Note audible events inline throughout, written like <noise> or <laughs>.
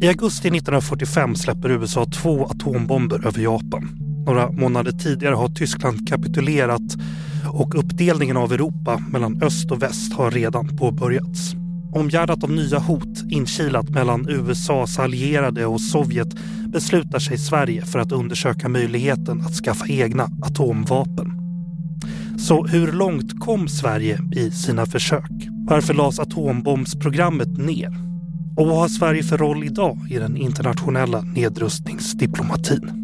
I augusti 1945 släpper USA två atombomber över Japan. Några månader tidigare har Tyskland kapitulerat och uppdelningen av Europa mellan öst och väst har redan påbörjats. Omgärdat av nya hot inkilat mellan USAs allierade och Sovjet beslutar sig Sverige för att undersöka möjligheten att skaffa egna atomvapen. Så hur långt kom Sverige i sina försök? Varför lades atombombsprogrammet ner? Och vad har Sverige för roll idag i den internationella nedrustningsdiplomatin?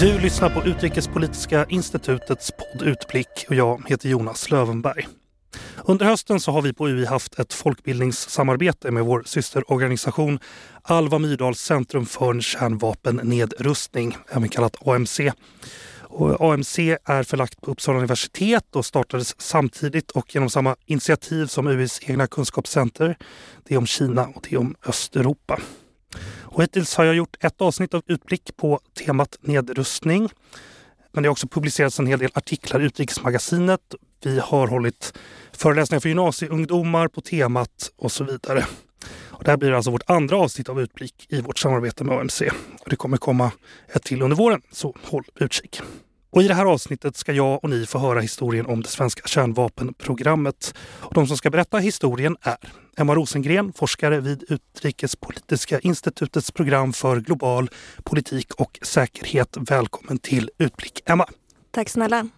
Du lyssnar på Utrikespolitiska institutets podd Utblick och jag heter Jonas Lövenberg. Under hösten så har vi på UI haft ett folkbildningssamarbete med vår systerorganisation Alva Myrdals centrum för kärnvapennedrustning, även kallat AMC. Och AMC är förlagt på Uppsala universitet och startades samtidigt och genom samma initiativ som UIs egna kunskapscenter. Det är om Kina och det är om Östeuropa. Och hittills har jag gjort ett avsnitt av Utblick på temat nedrustning. Men det har också publicerats en hel del artiklar i Utrikesmagasinet. Vi har hållit föreläsningar för gymnasieungdomar på temat och så vidare. Och det här blir alltså vårt andra avsnitt av Utblick i vårt samarbete med AMC. Och det kommer komma ett till under våren, så håll utkik. Och I det här avsnittet ska jag och ni få höra historien om det svenska kärnvapenprogrammet. Och de som ska berätta historien är Emma Rosengren, forskare vid Utrikespolitiska institutets program för global politik och säkerhet. Välkommen till Utblick, Emma. Tack snälla.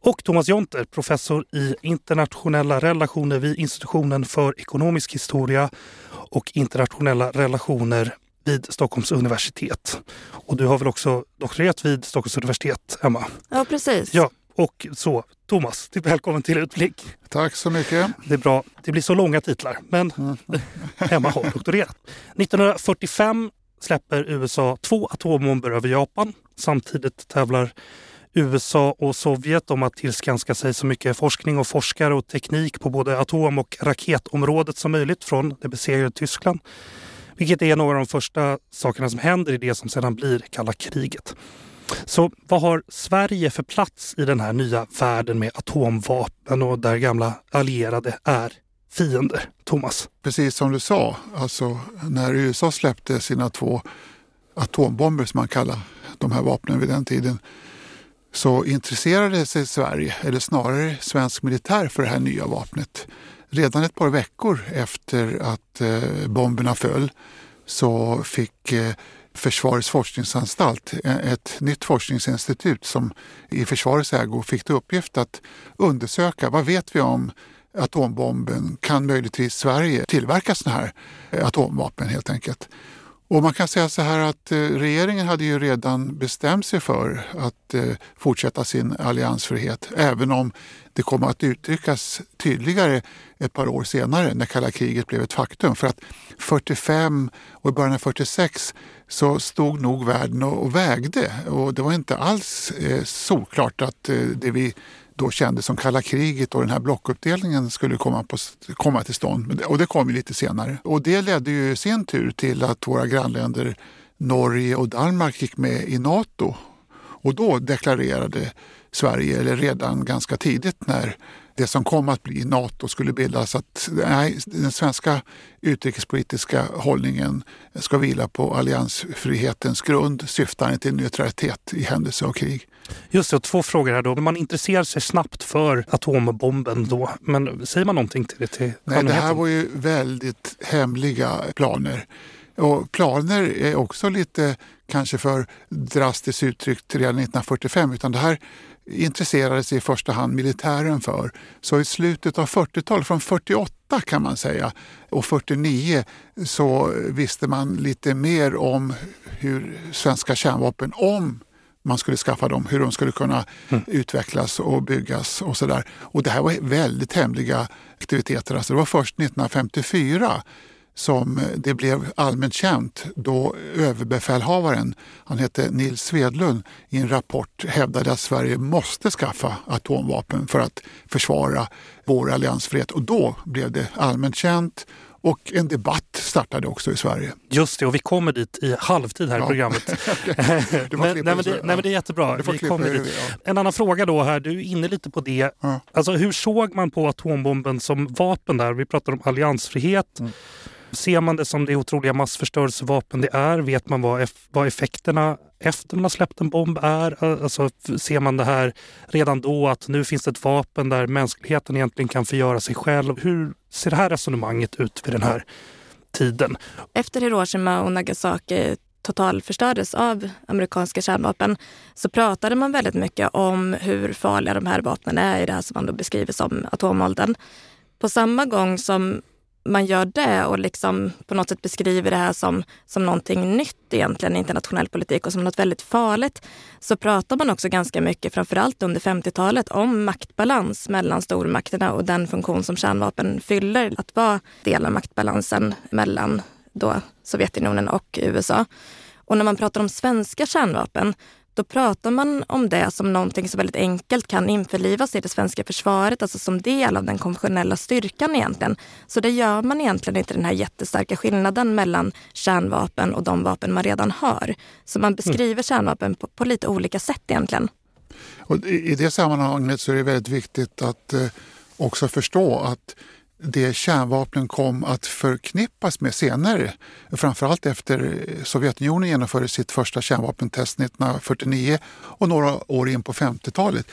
Och Thomas Jonter, professor i internationella relationer vid institutionen för ekonomisk historia och internationella relationer vid Stockholms universitet. Och du har väl också doktorerat vid Stockholms universitet, Emma? Ja, precis. Ja, och så Thomas, välkommen till Utblick. Tack så mycket. Det är bra. Det blir så långa titlar, men mm. <laughs> Emma har doktorerat. 1945 släpper USA två atombomber över Japan. Samtidigt tävlar USA och Sovjet om att tillskanska sig så mycket forskning och forskare och teknik på både atom och raketområdet som möjligt från det besegrade Tyskland. Vilket är några av de första sakerna som händer i det som sedan blir kalla kriget. Så vad har Sverige för plats i den här nya världen med atomvapen och där gamla allierade är fiender? Thomas? Precis som du sa, alltså när USA släppte sina två atombomber som man kallar de här vapnen vid den tiden så intresserade sig Sverige, eller snarare svensk militär, för det här nya vapnet. Redan ett par veckor efter att eh, bomberna föll så fick eh, Försvarets forskningsanstalt, eh, ett nytt forskningsinstitut som i försvarets ägo fick till uppgift att undersöka vad vet vi om atombomben? Kan möjligtvis Sverige tillverka sådana här atomvapen helt enkelt? Och man kan säga så här att eh, regeringen hade ju redan bestämt sig för att eh, fortsätta sin alliansfrihet även om det kommer att uttryckas tydligare ett par år senare när kalla kriget blev ett faktum. För att 45 och i början av 46 så stod nog världen och vägde och det var inte alls eh, solklart att eh, det vi då kändes som kalla kriget och den här blockuppdelningen skulle komma, på, komma till stånd. Och det kom ju lite senare. Och det ledde ju i sin tur till att våra grannländer Norge och Danmark gick med i Nato. Och då deklarerade Sverige, eller redan ganska tidigt när det som kom att bli Nato skulle bildas, att nej, den svenska utrikespolitiska hållningen ska vila på alliansfrihetens grund syftande till neutralitet i händelse av krig. Just det, två frågor här då. Man intresserar sig snabbt för atombomben då, men säger man någonting till det till Nej, det här var ju väldigt hemliga planer. Och planer är också lite kanske för drastiskt uttryckt redan 1945 utan det här intresserade sig i första hand militären för. Så i slutet av 40-talet, från 48 kan man säga, och 49 så visste man lite mer om hur svenska kärnvapen, om man skulle skaffa dem, hur de skulle kunna mm. utvecklas och byggas och sådär. Och det här var väldigt hemliga aktiviteter. Alltså det var först 1954 som det blev allmänt känt då överbefälhavaren, han hette Nils Svedlund, i en rapport hävdade att Sverige måste skaffa atomvapen för att försvara vår alliansfrihet. Och då blev det allmänt känt Och en debatt startade också i Sverige. Just det, och vi kommer dit i halvtid här ja. i programmet. <laughs> men, nej, men det, nej, men det är jättebra. Vi kommer dit. Ja. En annan fråga då här, du är inne lite på det. Ja. Alltså, hur såg man på atombomben som vapen där? Vi pratar om alliansfrihet. Mm. Ser man det som det otroliga massförstörelsevapen det är? Vet man vad, vad effekterna efter man har släppt en bomb är? Eh, alltså, ser man det här redan då att nu finns det ett vapen där mänskligheten egentligen kan förgöra sig själv? Hur ser det här resonemanget ut vid den här tiden? Efter Hiroshima och Nagasaki totalförstördes av amerikanska kärnvapen så pratade man väldigt mycket om hur farliga de här vapnen är i det här som man då beskriver som atomåldern. På samma gång som man gör det och liksom på något sätt beskriver det här som, som någonting nytt egentligen i internationell politik och som något väldigt farligt, så pratar man också ganska mycket, framförallt under 50-talet, om maktbalans mellan stormakterna och den funktion som kärnvapen fyller, att vara del av maktbalansen mellan då Sovjetunionen och USA. Och när man pratar om svenska kärnvapen då pratar man om det som någonting som väldigt enkelt kan införlivas i det svenska försvaret, alltså som del av den konventionella styrkan egentligen. Så det gör man egentligen inte den här jättestarka skillnaden mellan kärnvapen och de vapen man redan har. Så man beskriver mm. kärnvapen på, på, lite olika sätt egentligen. Och I det sammanhanget så är det väldigt viktigt att eh, också förstå att det kärnvapnen kom att förknippas med senare. Framförallt efter Sovjetunionen genomförde sitt första kärnvapentest 1949 och några år in på 50-talet.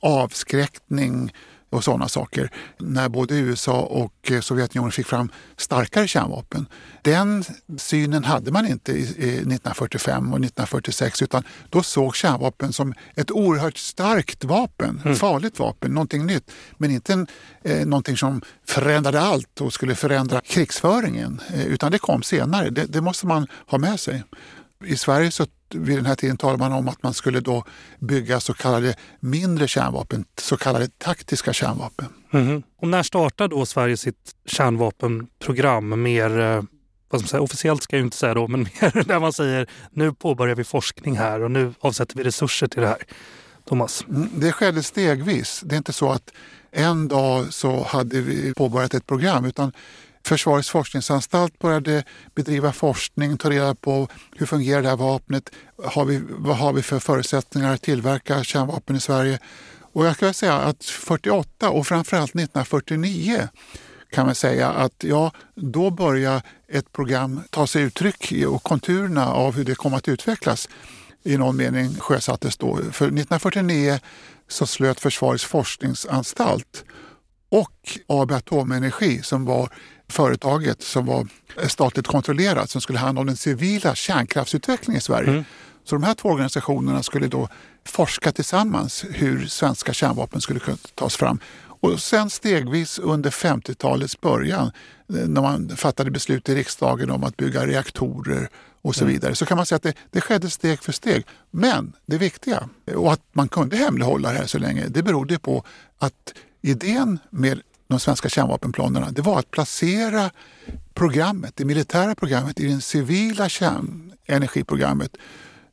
Avskräckning, och sådana saker när både USA och eh, Sovjetunionen fick fram starkare kärnvapen. Den synen hade man inte 1945 och 1946 utan då såg kärnvapen som ett oerhört starkt vapen, mm. farligt vapen, någonting nytt. Men inte en, eh, någonting som förändrade allt och skulle förändra krigsföringen eh, utan det kom senare. Det, det måste man ha med sig. I Sverige så vid den här tiden talade man om att man skulle då bygga så kallade mindre kärnvapen, så kallade taktiska kärnvapen. Mm. Och när startar då Sverige sitt kärnvapenprogram? Mer, eh, vad ska man säga, officiellt ska jag inte säga då, men <laughs> mer när man säger nu påbörjar vi forskning här och nu avsätter vi resurser till det här. Thomas? Mm, det skedde stegvis. Det är inte så att en dag så hade vi påbörjat ett program utan Försvarets forskningsanstalt började bedriva forskning, ta reda på hur fungerar det här vapnet, har vi, vad har vi för förutsättningar att tillverka kärnvapen i Sverige? Och jag skulle säga att 48 och framförallt 1949 kan man säga att ja, då börjar ett program ta sig uttryck och konturerna av hur det kommer att utvecklas i någon mening sjösattes då. För 1949 så slöt Försvarets forskningsanstalt och AB Atomenergi som var företaget som var statligt kontrollerat som skulle handla om den civila kärnkraftsutvecklingen i Sverige. Mm. Så de här två organisationerna skulle då forska tillsammans hur svenska kärnvapen skulle kunna tas fram. Och sen stegvis under 50-talets början när man fattade beslut i riksdagen om att bygga reaktorer och så mm. vidare så kan man säga att det, det skedde steg för steg. Men det viktiga, och att man kunde hemlighålla det här så länge, det berodde på att idén med de svenska kärnvapenplanerna, det var att placera programmet, det militära programmet i det civila kärnenergiprogrammet.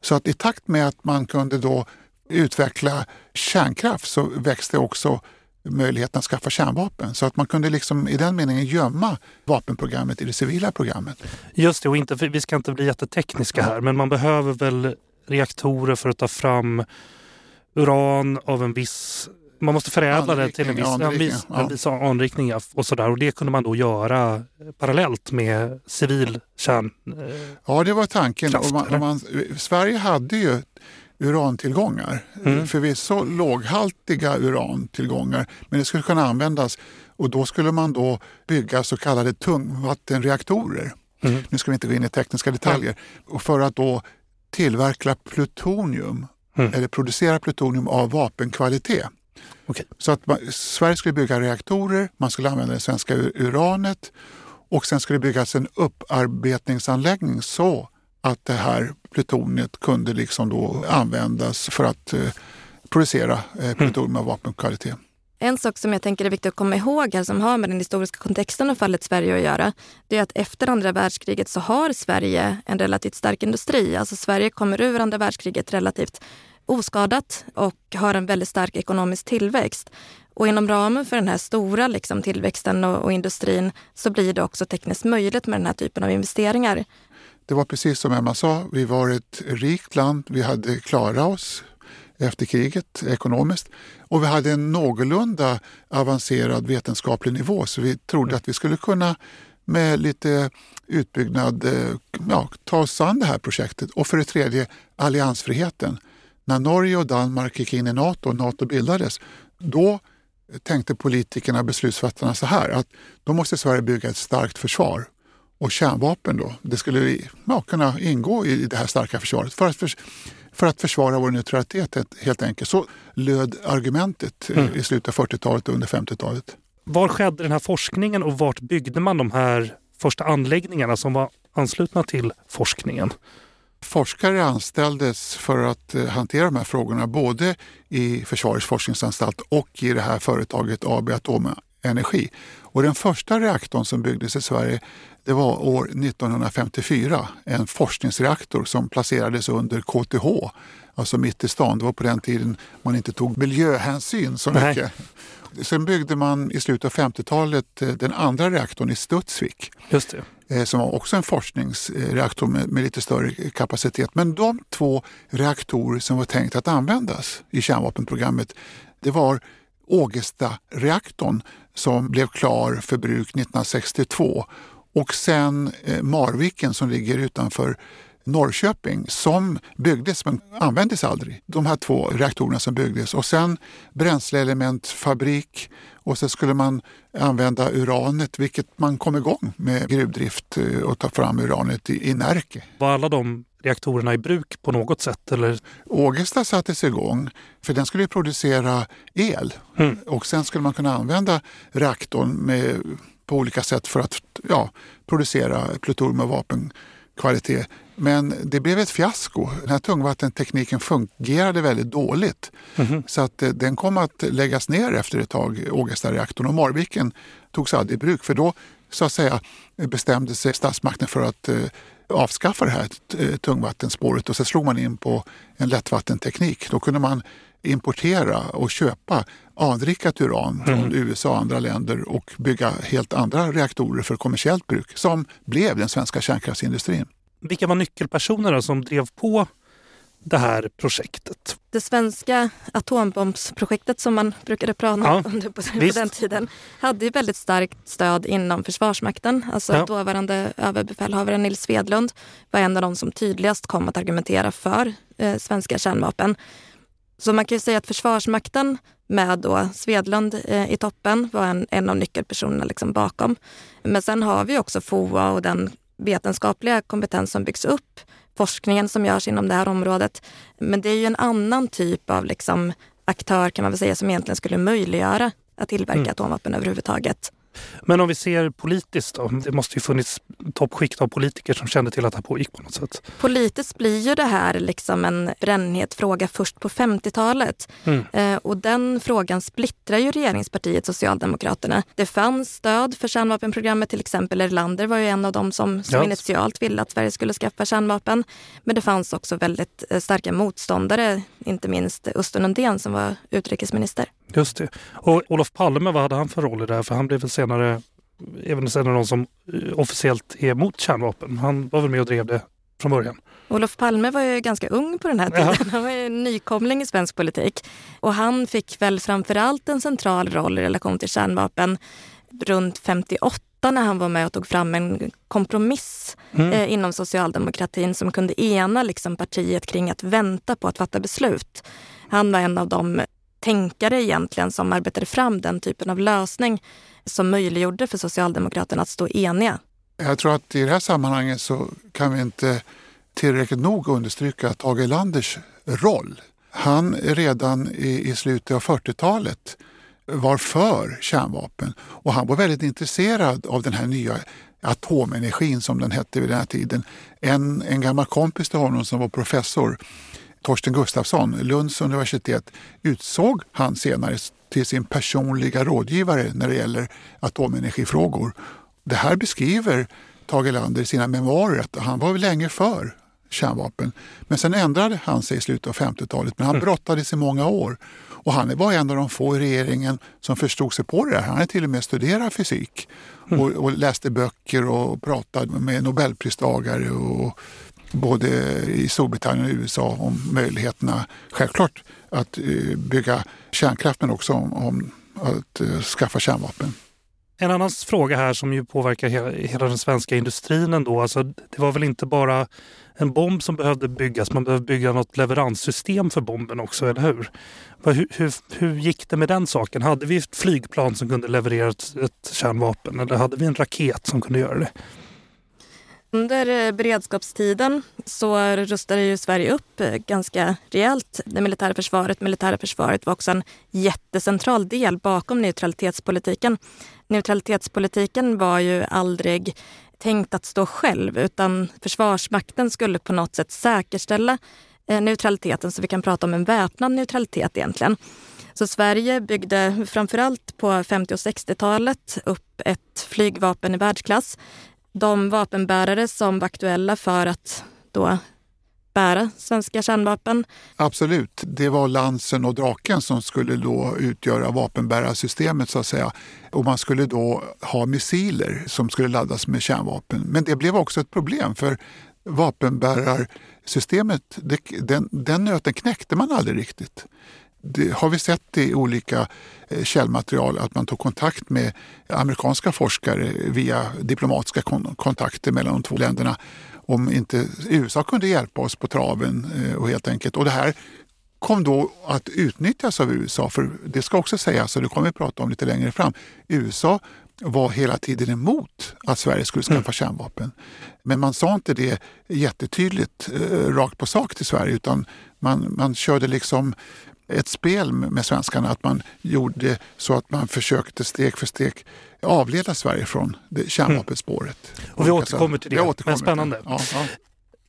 Så att i takt med att man kunde då utveckla kärnkraft så växte också möjligheten att skaffa kärnvapen. Så att man kunde liksom i den meningen gömma vapenprogrammet i det civila programmet. Just det, och inte, vi ska inte bli jättetekniska här, men man behöver väl reaktorer för att ta fram uran av en viss man måste förädla det till en viss, en viss, ja. en viss anrikning och sådär. Och det kunde man då göra parallellt med civil kärn... Eh, ja, det var tanken. Kraft, man, man, Sverige hade ju urantillgångar. Mm. Förvisso låghaltiga urantillgångar, men det skulle kunna användas och då skulle man då bygga så kallade tungvattenreaktorer. Mm. Nu ska vi inte gå in i tekniska detaljer. Och för att då tillverka plutonium mm. eller producera plutonium av vapenkvalitet. Okay. Så att man, Sverige skulle bygga reaktorer, man skulle använda det svenska uranet och sen skulle det byggas en upparbetningsanläggning så att det här plutoniet kunde liksom då användas för att eh, producera eh, plutonium av vapenkvalitet. En sak som jag tänker är viktigt att komma ihåg här som har med den historiska kontexten av fallet Sverige att göra, det är att efter andra världskriget så har Sverige en relativt stark industri. Alltså Sverige kommer ur andra världskriget relativt oskadat och har en väldigt stark ekonomisk tillväxt. Och inom ramen för den här stora liksom, tillväxten och, och industrin så blir det också tekniskt möjligt med den här typen av investeringar. Det var precis som Emma sa, vi var ett rikt land, vi hade klarat oss efter kriget ekonomiskt och vi hade en någorlunda avancerad vetenskaplig nivå så vi trodde att vi skulle kunna med lite utbyggnad eh, ja, ta oss an det här projektet. Och för det tredje alliansfriheten. När Norge och Danmark gick in i Nato och Nato bildades, då tänkte politikerna, beslutsfattarna så här att då måste Sverige bygga ett starkt försvar. Och kärnvapen då, det skulle ja, kunna ingå i det här starka försvaret för att, för, för att försvara vår neutralitet helt enkelt. Så löd argumentet mm. i slutet av 40-talet och under 50-talet. Var skedde den här forskningen och vart byggde man de här första anläggningarna som var anslutna till forskningen? Forskare anställdes för att eh, hantera de här frågorna både i Försvarets forskningsanstalt och i det här företaget AB Atomenergi. Och den första reaktorn som byggdes i Sverige det var år 1954. En forskningsreaktor som placerades under KTH, alltså mitt i stan. Det var på den tiden man inte tog miljöhänsyn så mycket. Nej. Sen byggde man i slutet av 50-talet eh, den andra reaktorn i Studsvik. Just det. Eh, som var också en forskningsreaktor med, med, lite större kapacitet. Men de två reaktorer som var tänkt att användas i kärnvapenprogrammet det var Ågesta-reaktorn som blev klar för bruk 1962 och sen eh, Marviken som ligger utanför Norrköping som byggdes men användes aldrig. De här två reaktorerna som byggdes och sen bränsleelementfabrik och så skulle man använda uranet vilket man kom igång med gruvdrift eh, och ta fram uranet i, i Närke. Var alla de reaktorerna i bruk på något sätt? Eller? Ågesta sattes igång för den skulle producera el mm. och sen skulle man kunna använda reaktorn med, på olika sätt för att ja, producera plutonium och vapenkvalitet. Men det blev ett fiasko. Den här tungvattentekniken fungerade väldigt dåligt. Mm. Så att eh, den kom att läggas ner efter ett tag, Ågesta-reaktorn. Och Marviken togs aldrig i bruk för då så att säga bestämde sig statsmakten för att eh, avskaffa det här eh, tungvattenspåret och så slog man in på en lättvattenteknik. Då kunde man importera och köpa anrikat uran från mm. USA och andra länder och bygga helt andra reaktorer för kommersiellt bruk som blev den svenska kärnkraftsindustrin. Vilka var nyckelpersonerna som drev på det här projektet? Det svenska atombombsprojektet som man brukade prata ja, om på, på den tiden hade ju väldigt starkt stöd inom Försvarsmakten. Alltså ja. dåvarande överbefälhavaren Nils Svedlund var en av de som tydligast kom att argumentera för eh, svenska kärnvapen. Så man kan ju säga att Försvarsmakten med då Svedlund eh, i toppen var en, en av nyckelpersonerna liksom bakom. Men sen har vi också FOA och den vetenskapliga kompetens som byggs upp, forskningen som görs inom det här området. Men det är ju en annan typ av liksom aktör kan man väl säga som egentligen skulle möjliggöra att tillverka mm. atomvapen överhuvudtaget. Men om vi ser politiskt då? Det måste ju funnits toppskikt av politiker som kände till att det här pågick på något sätt. Politiskt blir ju det här liksom en brännhet fråga först på 50-talet. Mm. Eh, och den frågan splittrar ju regeringspartiet Socialdemokraterna. Det fanns stöd för kärnvapenprogrammet, till exempel Erlander var ju en av dem som, som ja. initialt ville att Sverige skulle skaffa kärnvapen. Men det fanns också väldigt eh, starka motståndare, inte minst Östen Undén som var utrikesminister. Just det. Och Olof Palme, vad hade han för roll i det här? För han blev väl senare även senare någon som eh, officiellt är emot kärnvapen. Han var väl med och drev det från början. Olof Palme var ju ganska ung på den här tiden. Ja. Han var ju nykomling i svensk politik. Och han fick väl framförallt en central roll i relation till kärnvapen runt 58 när han var med och tog fram en kompromiss mm. eh, inom socialdemokratin som kunde ena liksom, partiet kring att vänta på att fatta beslut. Han var en av de tänkare egentligen som arbetade fram den typen av lösning som möjliggjorde för Socialdemokraterna att stå eniga. Jag tror att i det här sammanhanget så kan vi inte tillräckligt nog understryka Tage Erlanders roll. Han redan i, i slutet av 40-talet var för kärnvapen och han var väldigt intresserad av den här nya atomenergin som den hette vid den här tiden. En, en gammal kompis till honom som var professor Torsten Gustafsson, Lunds universitet, utsåg han senare till sin personliga rådgivare när det gäller atomenergifrågor. Det här beskriver Tage Erlander i sina memoarer att han var länge för kärnvapen. Men sen ändrade han sig i slutet av 50-talet, men han mm. brottades i många år. Och han var en av de få i regeringen som förstod sig på det där. Han hade till och med studerat fysik och, mm. och läste böcker och pratade med nobelpristagare och både i Storbritannien och USA om möjligheterna, självklart, att eh, bygga kärnkraft men också om, om att uh, skaffa kärnvapen. En annan fråga här som ju påverkar hela, hela den svenska industrin ändå. Alltså, det var väl inte bara en bomb som behövde byggas, man behövde bygga något leveranssystem för bomben också, eller hur? Hur, hur, hur gick det med den saken? Hade vi ett flygplan som kunde leverera ett, ett kärnvapen eller hade vi en raket som kunde göra det? Under eh, beredskapstiden så rustade ju Sverige upp eh, ganska rejält. Det militära försvaret. Militära försvaret var också en jättecentral del bakom neutralitetspolitiken. Neutralitetspolitiken var ju aldrig tänkt att stå själv utan Försvarsmakten skulle på något sätt säkerställa eh, neutraliteten så vi kan prata om en väpnad neutralitet egentligen. Så Sverige byggde framförallt på 50 och 60-talet upp ett flygvapen i världsklass de vapenbärare som var aktuella för att då bära svenska kärnvapen. Absolut, det var Lansen och Draken som skulle då utgöra vapenbärarsystemet så att säga. Och man skulle då ha missiler som skulle laddas med kärnvapen. Men det blev också ett problem för vapenbärarsystemet, det, den, den nöten knäckte man aldrig riktigt det har vi sett i olika eh, källmaterial att man tog kontakt med amerikanska forskare via diplomatiska kontakter mellan de två länderna om inte USA kunde hjälpa oss på traven eh, och helt enkelt. Och det här kom då att utnyttjas av USA, för det ska också sägas, och det kommer vi prata om lite längre fram, USA var hela tiden emot att Sverige skulle skaffa mm. kärnvapen. Men man sa inte det jättetydligt eh, rakt på sak till Sverige utan man, man körde liksom ett spel med svenskarna att man gjorde så att man försökte steg för steg avleda Sverige från kärnvapenspåret. Mm. Och vi återkommer till det, men spännande. Ja, ja.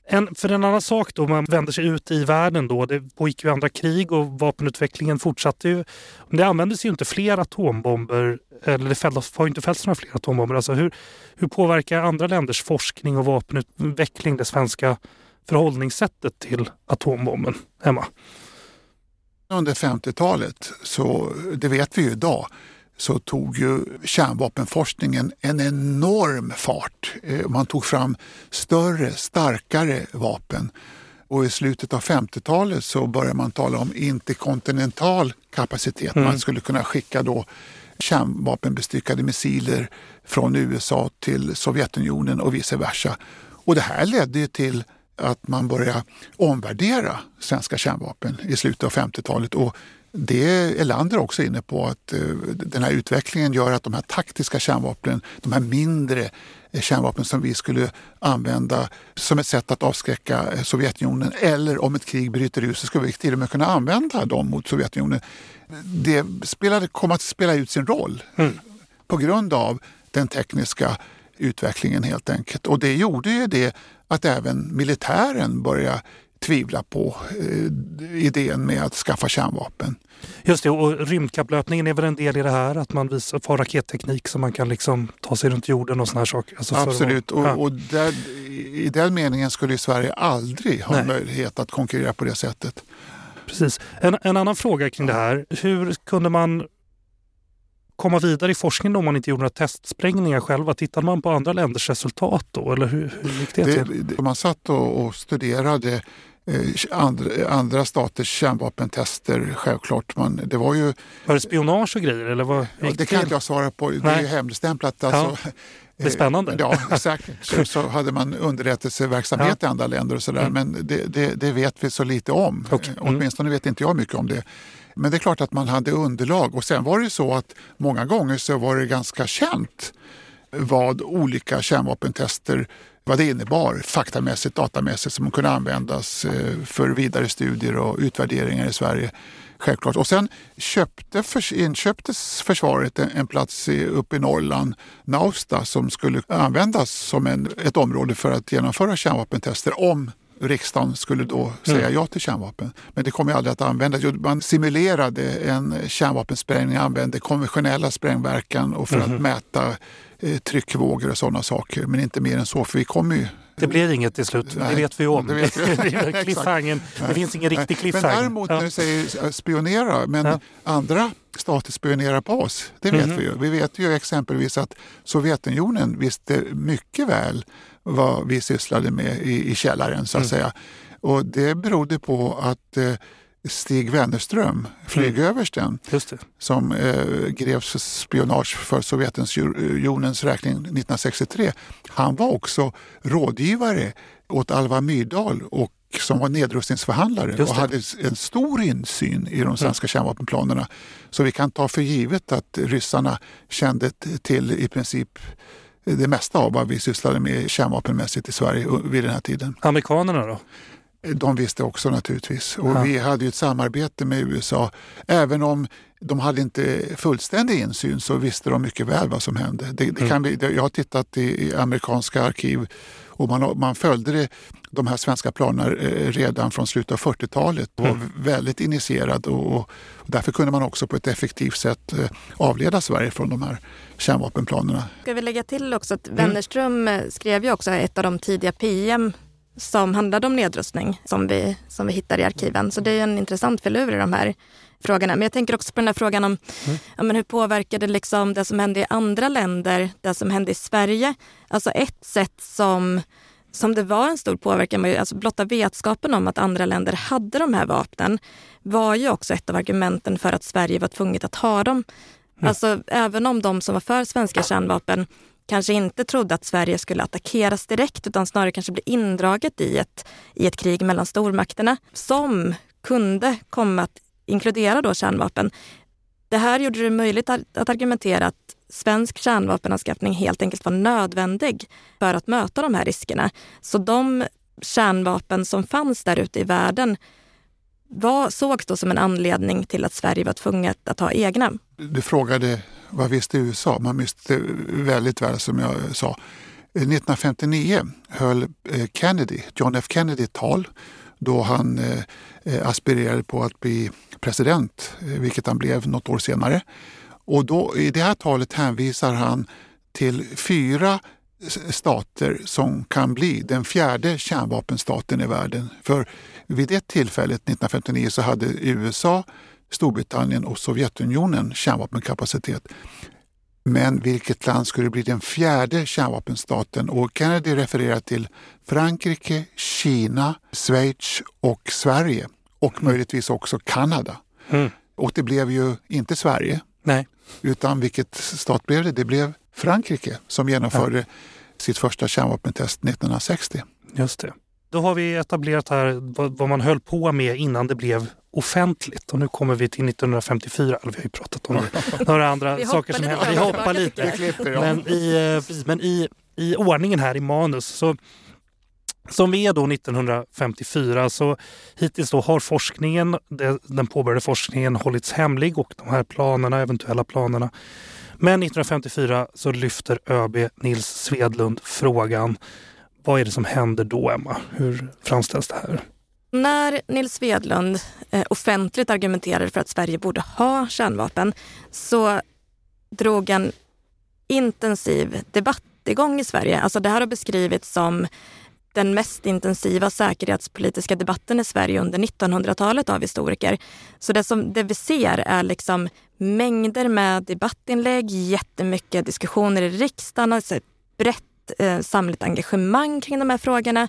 En, för en annan sak då, man vänder sig ut i världen då, det pågick ju andra krig och vapenutvecklingen fortsatte ju. Det användes ju inte fler atombomber, eller det fälldes, har inte fällts några fler atombomber. Alltså hur, hur påverkar andra länders forskning och vapenutveckling det svenska förhållningssättet till atombomben? Emma? Under 50-talet, så det vet vi ju idag, så tog ju kärnvapenforskningen en enorm fart. Eh, man tog fram större, starkare vapen. Och i slutet av 50-talet så började man tala om interkontinental kapacitet. Mm. Man skulle kunna skicka då kärnvapenbestyckade missiler från USA till Sovjetunionen och vice versa. Och det här ledde till att man började omvärdera svenska kärnvapen i slutet av 50-talet. Och det är Elander också inne på att eh, den här utvecklingen gör att de här taktiska kärnvapnen, de här mindre eh, kärnvapen som vi skulle använda som ett sätt att avskräcka eh, Sovjetunionen eller om ett krig bryter ut så skulle vi till och med kunna använda dem mot Sovjetunionen. Det spelade, kom att spela ut sin roll mm. på grund av den tekniska utvecklingen helt enkelt. Och det gjorde ju det att även militären började tvivla på eh, idén med att skaffa kärnvapen. Just det, och rymdkapplöpningen är väl en del i det här? Att man visar, får raketteknik så man kan liksom ta sig runt jorden och såna här saker? Alltså Absolut, och, ja. och där, i den meningen skulle Sverige aldrig ha Nej. möjlighet att konkurrera på det sättet. Precis. En, en annan fråga kring det här. Hur kunde man komma vidare i forskningen om man inte gjorde några testsprängningar själva? Tittade man på andra länders resultat då? Eller hur, hur gick det, det till? Man satt och, och studerade eh, andra, andra staters kärnvapentester självklart. Man, det var ju... Var det spionage och grejer? Eller vad ja, det kan inte jag svara på. Det Nej. är ju hemligstämplat. Alltså. Ja. Det är spännande. Ja, <laughs> säkert. Så, så hade man underrättelseverksamhet ja. i andra länder och sådär. Mm. Men det, det, det, vet vi så lite om. Okay. Mm. Åtminstone vet inte jag mycket om det. Men det är klart att man hade underlag och sen var det så att många gånger så var det ganska känt vad olika kärnvapentester vad det innebar faktamässigt, datamässigt som kunde användas eh, för vidare studier och utvärderingar i Sverige. Självklart. Och sen köpte, inköptes försvaret en, plats uppe i Norrland, Nausta, som skulle användas som en, ett område för att genomföra kärnvapentester om riksdagen skulle då säga mm. ja till kärnvapen. Men det kommer aldrig att användas. Man simulerade en kärnvapensprängning, använde konventionella sprängverkan och för mm. att mäta eh, tryckvågor och sådana saker. Men inte mer än så, för vi kommer ju Det blir inget till slut, Nej, det vet vi om. Det, vet vi. <laughs> det <laughs> finns ingen riktig cliffhanger. Men däremot när du säger spionera, men ja. andra stater spionerar på oss, det vet mm. vi ju. Vi vet ju exempelvis att Sovjetunionen visste mycket väl vad vi sysslade med i, i källaren så att mm. säga. Och det berodde på att eh, Stig Wennerström, flygöversten, mm. som eh, greps för spionage för Sovjetunionens räkning 1963. Han var också rådgivare åt Alva Myrdal och som var nedrustningsförhandlare och hade en stor insyn i de mm. svenska mm. kärnvapenplanerna. Så vi kan ta för givet att ryssarna kände till i princip det mesta av vad vi sysslade med kärnvapenmässigt i Sverige vid den här tiden. Amerikanerna då? De visste också naturligtvis. Och ja. Vi hade ett samarbete med USA. Även om de hade inte fullständig insyn så visste de mycket väl vad som hände. Det, det kan vi, jag har tittat i, i amerikanska arkiv och man, man följde det, de här svenska planerna eh, redan från slutet av 40-talet och var mm. väldigt initierad och, och, därför kunde man också på ett effektivt sätt eh, avleda Sverige från de här kärnvapenplanerna. Ska vi lägga till också att Wennerström mm. skrev ju också ett av de tidiga PM som handlade om nedrustning som vi, som vi hittar i arkiven. Så det är en intressant filur i de här frågorna. Men jag tänker också på den här frågan om mm. ja, men hur påverkade liksom det som hände i andra länder det som hände i Sverige? Alltså ett sätt som, som det var en stor påverkan, alltså blotta vetskapen om att andra länder hade de här vapnen var ju också ett av argumenten för att Sverige var tvunget att ha dem. Mm. Alltså även om de som var för svenska kärnvapen kanske inte trodde att Sverige skulle attackeras direkt utan snarare kanske bli indraget i ett, i ett krig mellan stormakterna som kunde komma att inkludera då kärnvapen. Det här gjorde det möjligt att, att argumentera att svensk kärnvapenanskaffning helt enkelt var nödvändig för att möta de här riskerna. Så de kärnvapen som fanns där ute i världen var, sågs då som en anledning till att Sverige var tvunget att ha egna. Du frågade vad visste USA? Man visste väldigt väl som jag sa. Eh, 1959 höll eh, Kennedy, John F Kennedy ett tal då han eh, aspirerade på att bli president, vilket han blev något år senare. Och då, I det här talet hänvisar han till fyra stater som kan bli den fjärde kärnvapenstaten i världen. För vid det tillfället, 1959, så hade USA, Storbritannien och Sovjetunionen kärnvapenkapacitet. Men vilket land skulle bli den fjärde kärnvapenstaten? Och Kennedy refererar till Frankrike, Kina, Schweiz och Sverige och möjligtvis också Kanada. Mm. Och det blev ju inte Sverige. Nej. Utan vilket stat blev det? Det blev Frankrike som genomförde ja. sitt första kärnvapentest 1960. Just det. Då har vi etablerat här vad, man höll på med innan det blev offentligt. Och nu kommer vi till 1954, eller vi har ju pratat om <laughs> några andra saker som hände. Vi hoppar lite. Men, i, eh, men i, i ordningen här i manus så som vi är då 1954 så hittills då har forskningen, den påbörjade forskningen hållits hemlig och de här planerna, eventuella planerna. Men 1954 så lyfter ÖB Nils Svedlund frågan vad är det som händer då, Emma? Hur framställs det här? När Nils Svedlund eh, offentligt argumenterade för att Sverige borde ha kärnvapen så drog en intensiv debatt igång i Sverige. Alltså det här har beskrivits som den mest intensiva säkerhetspolitiska debatten i Sverige under 1900-talet av historiker. Så det, som, det vi ser är liksom mängder med debattinlägg, jättemycket diskussioner i riksdagen, alltså ett brett eh, samlat engagemang kring de här frågorna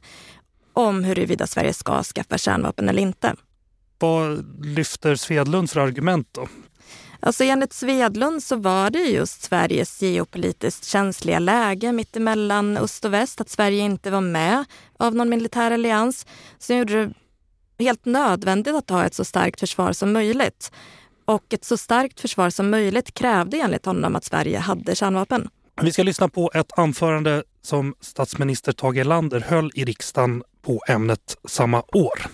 om huruvida Sverige ska skaffa kärnvapen eller inte. Vad lyfter Svedlund för argument då? Alltså enligt Svedlund så var det just Sveriges geopolitiskt känsliga läge mittemellan öst och väst, att Sverige inte var med av någon militär allians, som gjorde det helt nödvändigt att ha ett så starkt försvar som möjligt. Och ett så starkt försvar som möjligt krävde enligt honom att Sverige hade kärnvapen. Vi ska lyssna på ett anförande som statsminister Tage Erlander höll i riksdagen på ämnet samma år.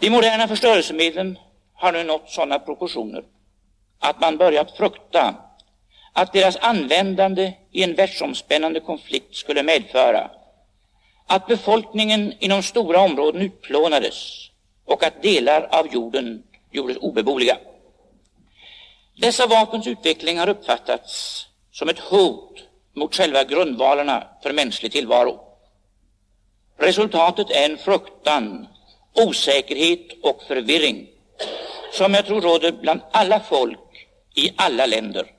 De moderna förstörelsemedlen har nu nått sådana proportioner att man börjat frukta att deras användande i en världsomspännande konflikt skulle medföra att befolkningen inom stora områden utplånades och att delar av jorden gjordes obeboeliga. Dessa vapens utveckling har uppfattats som ett hot mot själva grundvalarna för mänsklig tillvaro. Resultatet är en fruktan, osäkerhet och förvirring som jag tror råder bland alla folk i alla länder.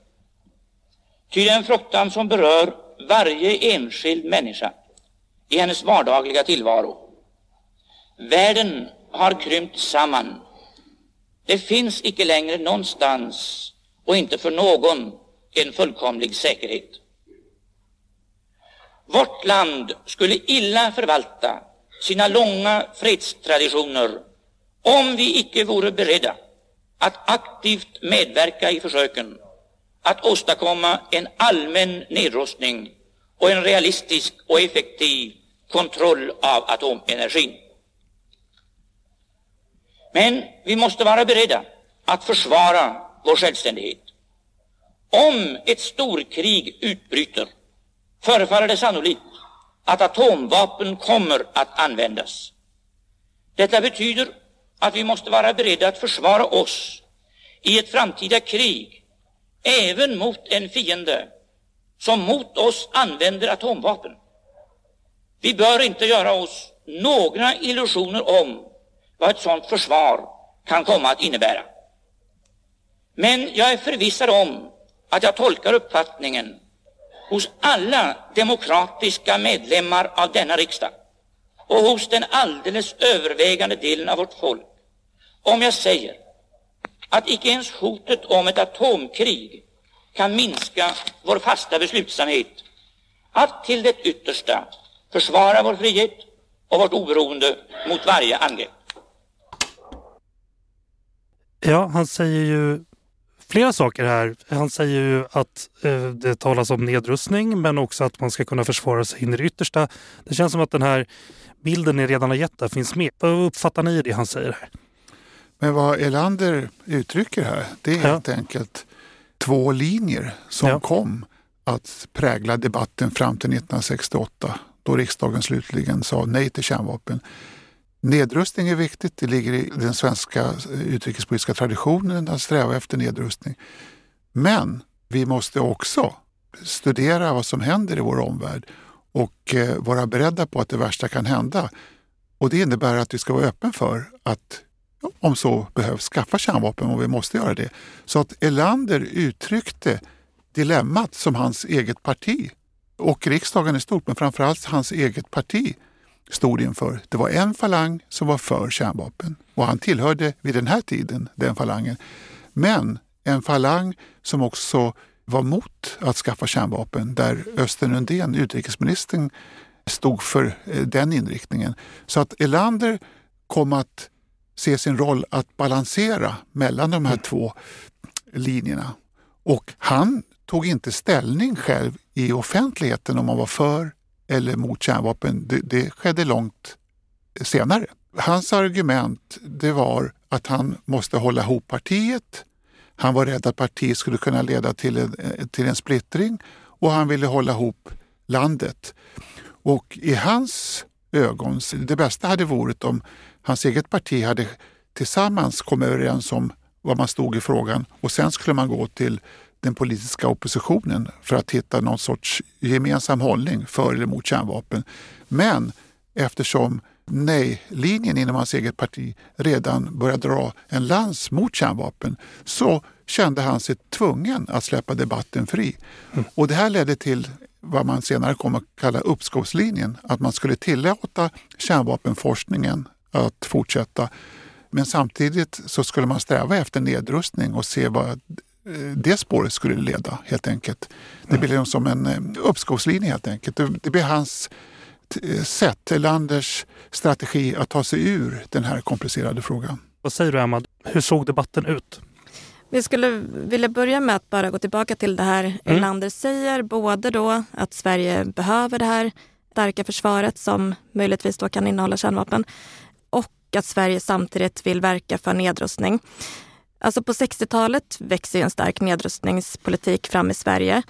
Ty det är en fruktan som berör varje enskild människa i hennes vardagliga tillvaro. Världen har krympt samman. Det finns icke längre någonstans och inte för någon en fullkomlig säkerhet. Vårt land skulle illa förvalta sina långa fredstraditioner om vi icke vore beredda att aktivt medverka i försöken att åstadkomma en allmän nedrustning och en realistisk och effektiv kontroll av atomenergin. Men vi måste vara beredda att försvara vår självständighet. Om ett storkrig utbryter förefaller det sannolikt att atomvapen kommer att användas. Detta betyder att vi måste vara beredda att försvara oss i ett framtida krig även mot en fiende som mot oss använder atomvapen. Vi bör inte göra oss några illusioner om vad ett sådant försvar kan komma att innebära. Men jag är förvissad om att jag tolkar uppfattningen hos alla demokratiska medlemmar av denna riksdag och hos den alldeles övervägande delen av vårt folk om jag säger att icke ens hotet om ett atomkrig kan minska vår fasta beslutsamhet att till det yttersta försvara vår frihet och vårt oberoende mot varje angrepp. Ja, han säger ju flera saker här. Han säger ju att eh, det talas om nedrustning men också att man ska kunna försvara sig in i det yttersta. Det känns som att den här bilden ni redan har gett där finns med. Vad uppfattar ni det han säger här? Men vad Elander uttrycker här, det är ja. helt enkelt två linjer som ja. kom att prägla debatten fram till 1968 då riksdagen slutligen sa nej till kärnvapen. Nedrustning är viktigt, det ligger i den svenska utrikespolitiska traditionen att sträva efter nedrustning. Men vi måste också studera vad som händer i vår omvärld och eh, vara beredda på att det värsta kan hända. Och Det innebär att vi ska vara öppen för att om så behövs skaffa kärnvapen och vi måste göra det. Så att Elander uttryckte dilemmat som hans eget parti och riksdagen i stort, men framförallt hans eget parti stod inför. Det var en falang som var för kärnvapen och han tillhörde vid den här tiden den falangen. Men en falang som också var mot att skaffa kärnvapen där Östen Undén, utrikesministern, stod för eh, den inriktningen. Så att Elander kom att se sin roll att balansera mellan de här mm. två linjerna. Och han tog inte ställning själv i offentligheten om han var för eller mot kärnvapen. Det, det skedde långt senare. Hans argument det var att han måste hålla ihop partiet. Han var rädd att partiet skulle kunna leda till en, eh, till en splittring och han ville hålla ihop landet. Och i hans ögon, det bästa hade varit om hans eget parti hade tillsammans kommit överens om vad man stod i frågan och sen skulle man gå till den politiska oppositionen för att hitta någon sorts gemensam hållning för eller mot kärnvapen. Men eftersom nej-linjen inom hans eget parti redan började dra en lans mot kärnvapen så kände han sig tvungen att släppa debatten fri. Mm. Och det här ledde till vad man senare kom att kalla uppskovslinjen, att man skulle tillåta kärnvapenforskningen att fortsätta. Men samtidigt så skulle man sträva efter nedrustning och se vad eh, det spåret skulle leda helt enkelt. Det blev som en eh, uppskovslinje helt enkelt. Det blev hans sätt, Landers strategi att ta sig ur den här komplicerade frågan. Vad säger du Emma, hur såg debatten ut? Vi skulle vilja börja med att bara gå tillbaka till det här mm. Lander säger. Både då att Sverige behöver det här starka försvaret som möjligtvis då kan innehålla kärnvapen och att Sverige samtidigt vill verka för nedrustning. Alltså på 60-talet växer en stark nedrustningspolitik fram i Sverige.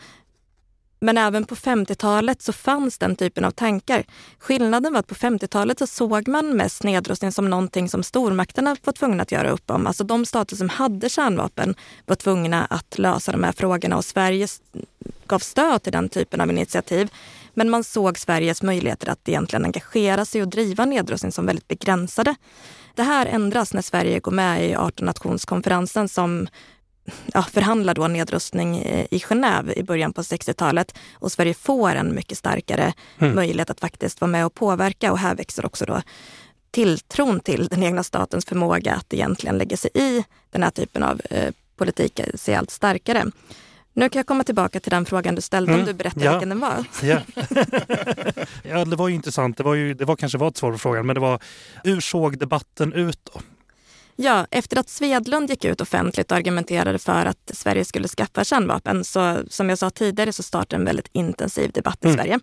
Men även på 50-talet så fanns den typen av tankar. Skillnaden var att på 50-talet så såg man mest nedrustning som någonting som stormakterna var tvungna att göra upp om. Alltså de stater som hade kärnvapen var tvungna att lösa de här frågorna och Sverige gav stöd till den typen av initiativ. Men man såg Sveriges möjligheter att egentligen engagera sig och driva nedrustning som väldigt begränsade. Det här ändras när Sverige går med i 18 nationskonferensen som ja, förhandlar då nedrustning i Genève i början på 60-talet och Sverige får en mycket starkare mm. möjlighet att faktiskt vara med och påverka och här växer också då tilltron till den egna statens förmåga att egentligen lägga sig i den här typen av eh, politik sig allt starkare. Nu kan jag komma tillbaka till den frågan du ställde mm. om du berättar ja. vilken den var. Ja. <laughs> <laughs> ja, det var ju intressant. Det var, ju, det var kanske var ett svar på frågan, men det var hur såg debatten ut då? Ja, efter att Svedlund gick ut offentligt och argumenterade för att Sverige skulle skaffa kärnvapen så som jag sa tidigare så startade en väldigt intensiv debatt i mm. Sverige.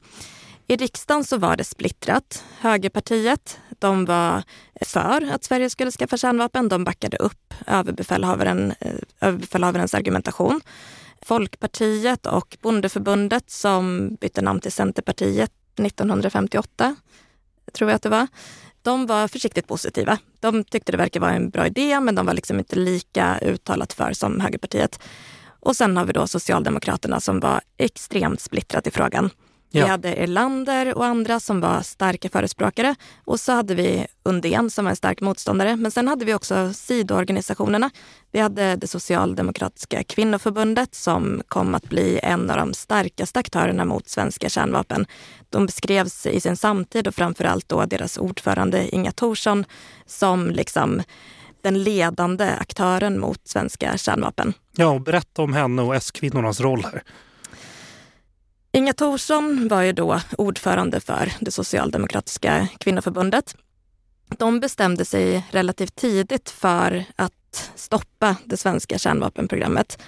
I riksdagen så var det splittrat. Högerpartiet de var för att Sverige skulle skaffa kärnvapen. De backade upp överbefälhavaren, eh, överbefälhavarens argumentation. Folkpartiet och Bondeförbundet som bytte namn till Centerpartiet 1958, tror jag att det var. De var försiktigt positiva. De tyckte det verkar vara en bra idé, men de var liksom inte lika uttalat för som högerpartiet. Och sen har vi då Socialdemokraterna som var extremt splittrat i frågan. Ja. Vi hade Erlander och andra som var starka förespråkare och så hade vi Undén som var en stark motståndare. Men sen hade vi också sidoorganisationerna. Vi hade det socialdemokratiska kvinnoförbundet som kom att bli en av de starkaste aktörerna mot svenska kärnvapen. De beskrevs i sin samtid och framförallt då deras ordförande Inga Thorsson som liksom den ledande aktören mot svenska kärnvapen. Ja, berätta om henne och S-kvinnornas roll här. Inga Thorsson var ju då ordförande för det socialdemokratiska kvinnoförbundet. De bestämde sig relativt tidigt för att stoppa det svenska kärnvapenprogrammet.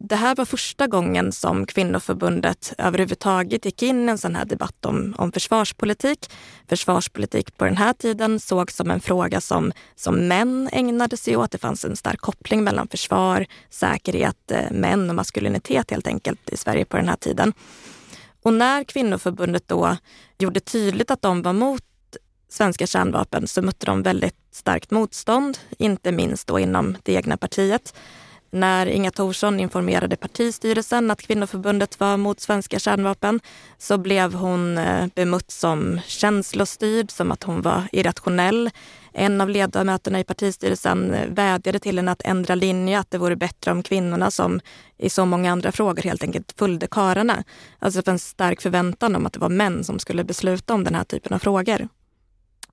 Det här var första gången som kvinnoförbundet överhuvudtaget gick in i en sån här debatt om, om försvarspolitik. Försvarspolitik på den här tiden sågs som en fråga som, som män ägnade sig åt. Det fanns en stark koppling mellan försvar, säkerhet, eh, män och maskulinitet helt enkelt i Sverige på den här tiden. Och när kvinnoförbundet då gjorde tydligt att de var mot svenska kärnvapen så mötte de väldigt starkt motstånd, inte minst då inom det egna partiet. När Inga Thorsson informerade partistyrelsen att kvinnoförbundet var mot svenska kärnvapen så blev hon eh, bemött som känslostyrd, som att hon var irrationell. En av ledamöterna i partistyrelsen vädjade till henne att ändra linje, att det vore bättre om kvinnorna som i så många andra frågor helt enkelt följde kararna. Alltså det fanns en stark förväntan om att det var män som skulle besluta om den här typen av frågor.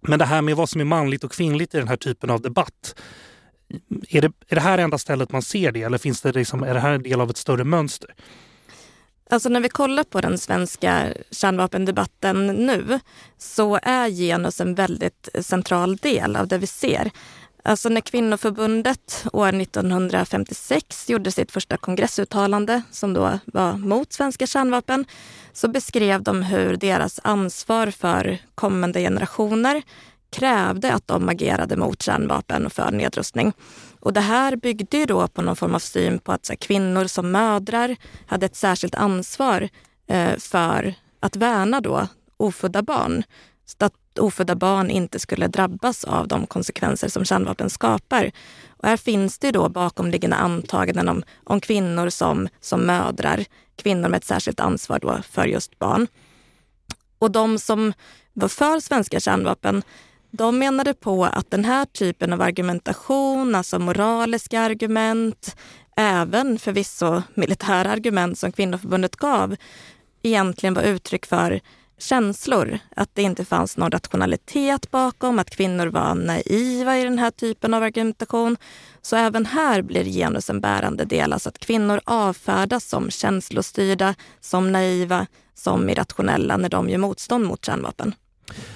Men det här med vad som är manligt och kvinnligt i den här typen av debatt. Är det, är det här enda stället man ser det eller finns det liksom, är det här en del av ett större mönster? Alltså när vi kollar på den svenska kärnvapendebatten nu så är genus en väldigt central del av det vi ser. Alltså när kvinnoförbundet år 1956 gjorde sitt första kongressuttalande som då var mot svenska kärnvapen så beskrev de hur deras ansvar för kommande generationer krävde att de agerade mot kärnvapen och för nedrustning. Och det här byggde ju då på någon form av syn på att här, kvinnor som mödrar hade ett särskilt ansvar eh, för att värna då ofödda barn. Så att ofödda barn inte skulle drabbas av de konsekvenser som kärnvapen skapar. Och här finns det då bakomliggande antaganden om, om kvinnor som, som mödrar, kvinnor med ett särskilt ansvar då för just barn. Och de som var för svenska kärnvapen de menade på att den här typen av argumentation, alltså moraliska argument, även förvisso militära argument som kvinnoförbundet gav, egentligen var uttryck för känslor. Att det inte fanns någon rationalitet bakom, att kvinnor var naiva i den här typen av argumentation. Så även här blir genus en bärande del, alltså att kvinnor avfärdas som känslostyrda, som naiva, som irrationella när de gör motstånd mot kärnvapen.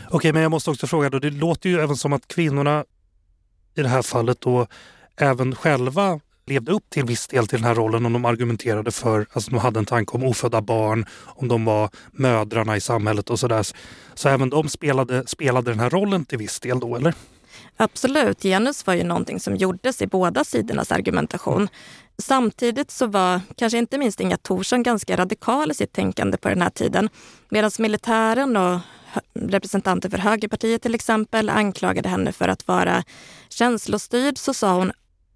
Okej, men jag måste också fråga då, det låter ju även som att kvinnorna i det här fallet då även själva levde upp till viss del till den här rollen om de argumenterade för, alltså de hade en tanke om ofödda barn, om de var mödrarna i samhället och sådär. Så även de spelade, spelade den här rollen till viss del då, eller? Absolut, genus var ju någonting som gjordes i båda sidornas argumentation. Samtidigt så var kanske inte minst Inga Thorsson ganska radikal i sitt tänkande på den här tiden. Medan militären och representanter för högerpartiet till exempel anklagade henne för att vara känslostyrd så sa hon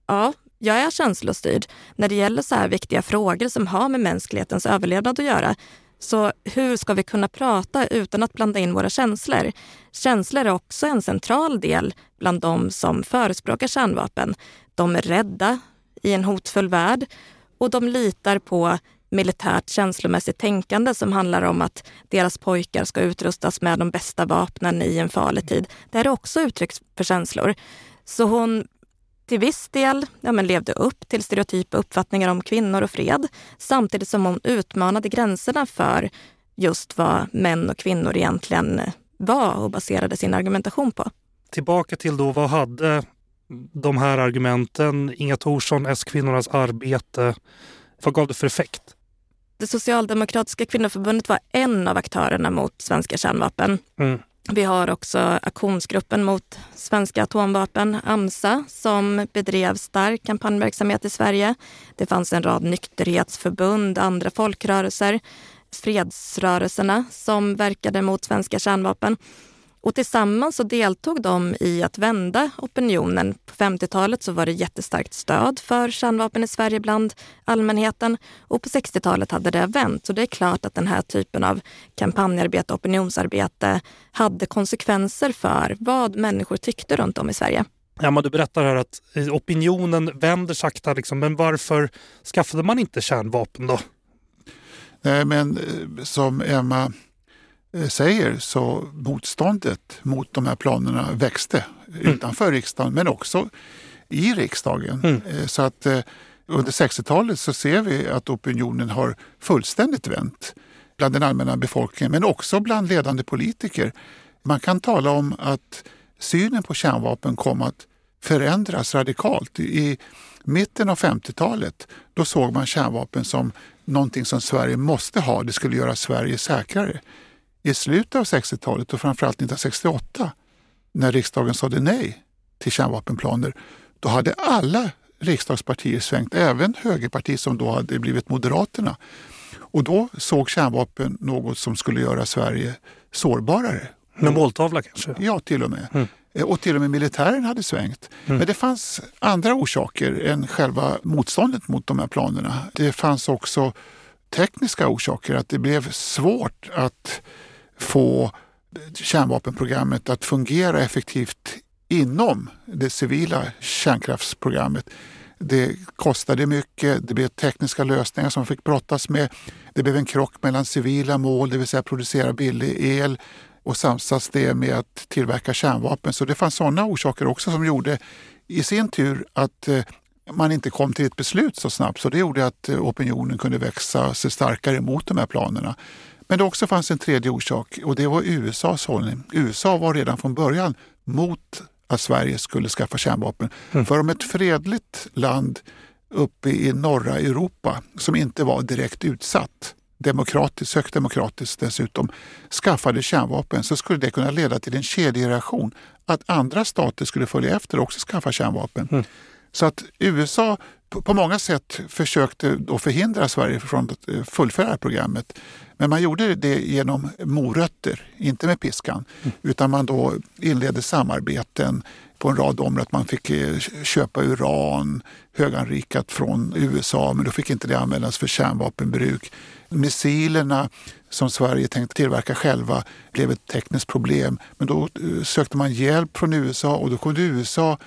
ja, jag är känslostyrd när det gäller så här viktiga frågor som har med mänsklighetens överlevnad att göra. Så hur ska vi kunna prata utan att blanda in våra känslor? Känslor är också en central del bland de som förespråkar kärnvapen. De är rädda i en hotfull värld och de litar på militärt känslomässigt tänkande som handlar om att deras pojkar ska utrustas med de bästa vapnen i en farlig tid. Det är också uttryck för känslor. Så hon till viss del ja, men levde upp till stereotypa uppfattningar om kvinnor och fred samtidigt som hon utmanade gränserna för just vad män och kvinnor egentligen var och baserade sin argumentation på. Tillbaka till då, vad hade de här argumenten, Inga Thorsson, S-kvinnornas arbete, vad gav det för effekt? Det socialdemokratiska kvinnoförbundet var en av aktörerna mot svenska kärnvapen. Mm. Vi har också aktionsgruppen mot svenska atomvapen, AMSA, som bedrev stark kampanjverksamhet i Sverige. Det fanns en rad nykterhetsförbund, andra folkrörelser, fredsrörelserna som verkade mot svenska kärnvapen. Och tillsammans så deltog de i att vända opinionen. På 50-talet så var det jättestarkt stöd för kärnvapen i Sverige bland allmänheten och på 60-talet hade det vänt. Så det är klart att den här typen av kampanjarbete och opinionsarbete hade konsekvenser för vad människor tyckte runt om i Sverige. Emma, du berättar här att opinionen vänder sakta, liksom. men varför skaffade man inte kärnvapen då? Nej, men eh, som Emma säger så motståndet mot de här planerna växte mm. utanför riksdagen men också i riksdagen. Mm. Eh, så att eh, under 60-talet så ser vi att opinionen har fullständigt vänt bland den allmänna befolkningen men också bland ledande politiker. Man kan tala om att synen på kärnvapen kom att förändras radikalt. I mitten av 50-talet då såg man kärnvapen som någonting som Sverige måste ha. Det skulle göra Sverige säkrare i slutet av 60-talet och framförallt 1968 när riksdagen sade nej till kärnvapenplaner, då hade alla riksdagspartier svängt, även högerpartiet som då hade blivit Moderaterna. Och då såg kärnvapen något som skulle göra Sverige sårbarare. En måltavla kanske? Ja, till och med. Mm. Eh, och till och med militären hade svängt. Mm. Men det fanns andra orsaker än själva motståndet mot de här planerna. Det fanns också tekniska orsaker, att det blev svårt att få kärnvapenprogrammet att fungera effektivt inom det civila kärnkraftsprogrammet. Det kostade mycket, det blev tekniska lösningar som man fick brottas med. Det blev en krock mellan civila mål, det vill säga producera billig el och samsas det med att tillverka kärnvapen. Så det fanns sådana orsaker också som gjorde i sin tur att eh, man inte kom till ett beslut så snabbt. Så det gjorde att eh, opinionen kunde växa sig starkare mot de här planerna. Men det också fanns en tredje orsak och det var USAs hållning. USA var redan från början mot att Sverige skulle skaffa kärnvapen. Mm. För om ett fredligt land uppe i norra Europa som inte var direkt utsatt, demokratiskt, högt demokratiskt dessutom, skaffade kärnvapen så skulle det kunna leda till en kedjereaktion. Att andra stater skulle följa efter och också skaffa kärnvapen. Mm. Så att USA på många sätt försökte då förhindra Sverige från att eh, fullfölja programmet. Men man gjorde det genom morötter, inte med piskan. Mm. Utan man då inledde samarbeten på en rad områden. Man fick eh, köpa uran höganrikat från USA men då fick inte det användas för kärnvapenbruk. Missilerna som Sverige tänkte tillverka själva blev ett tekniskt problem. Men då eh, sökte man hjälp från USA och då kunde USA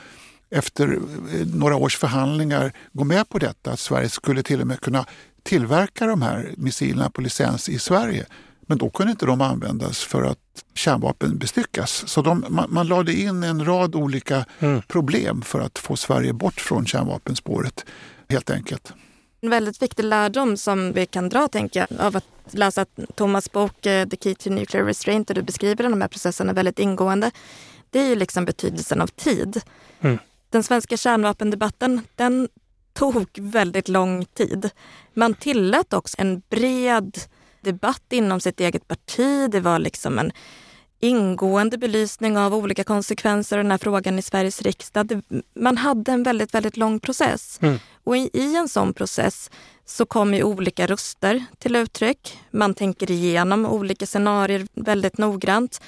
efter eh, några års förhandlingar gå med på detta, att Sverige skulle till och med kunna tillverka de här missilerna på licens i Sverige. Men då kunde inte de användas för att kärnvapen bestyckas. Så de, man, man lade in en rad olika mm. problem för att få Sverige bort från kärnvapenspåret, helt enkelt. En väldigt viktig lärdom som vi kan dra tänker jag, av att läsa Thomas bok eh, The Key to Nuclear Restraint där du beskriver de här processerna väldigt ingående. Det är ju liksom betydelsen av tid. Mm den svenska kärnvapendebatten, den tog väldigt lång tid. Man tillät också en bred debatt inom sitt eget parti. Det var liksom en ingående belysning av olika konsekvenser av den här frågan i Sveriges riksdag. Man hade en väldigt, väldigt lång process. Mm. Och i, i, en sån process så kommer ju olika röster till uttryck. Man tänker igenom olika scenarier väldigt noggrant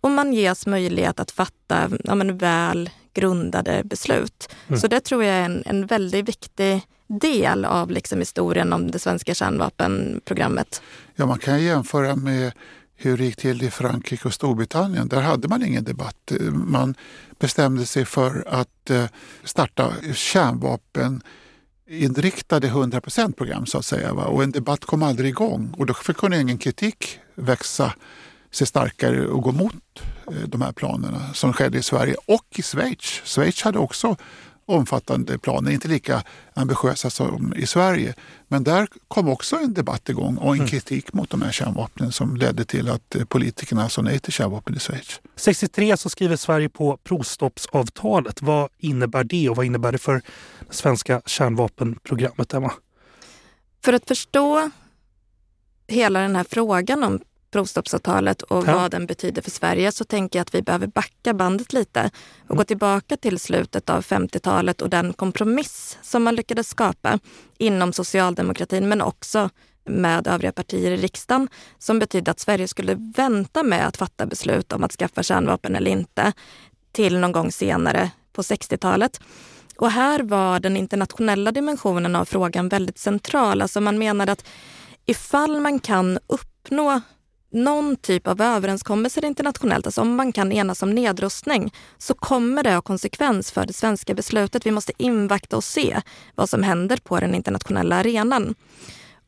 och man ges möjlighet att fatta ja, men, väl grundade beslut. Mm. Så det tror jag är en, en väldigt viktig del av liksom historien om det svenska kärnvapenprogrammet. Ja, man kan jämföra med hur det gick till i Frankrike och Storbritannien. Där hade man ingen debatt. Man bestämde sig för att eh, starta kärnvapen inriktade 100 program så att säga. Va? Och en debatt kom aldrig igång och då kunde ingen kritik växa sig starkare och gå mot de här planerna som skedde i Sverige och i Schweiz. Schweiz hade också omfattande planer, inte lika ambitiösa som i Sverige. Men där kom också en debatt igång och en mm. kritik mot de här kärnvapnen som ledde till att eh, politikerna sa nej till kärnvapen i Schweiz. 63 så skriver Sverige på provstoppsavtalet. Vad innebär det och vad innebär det för det svenska kärnvapenprogrammet, Emma? För att förstå hela den här frågan om provstoppsavtalet och ja. vad den betyder för Sverige så tänker jag att vi behöver backa bandet lite och gå tillbaka till slutet av 50-talet och den kompromiss som man lyckades skapa inom socialdemokratin men också med övriga partier i riksdagen som betydde att Sverige skulle vänta med att fatta beslut om att skaffa kärnvapen eller inte till någon gång senare på 60-talet. Och här var den internationella dimensionen av frågan väldigt central. Alltså man menade att ifall man kan uppnå någon typ av överenskommelser internationellt, alltså om man kan enas om nedrustning, så kommer det ha konsekvens för det svenska beslutet. Vi måste invakta och se vad som händer på den internationella arenan.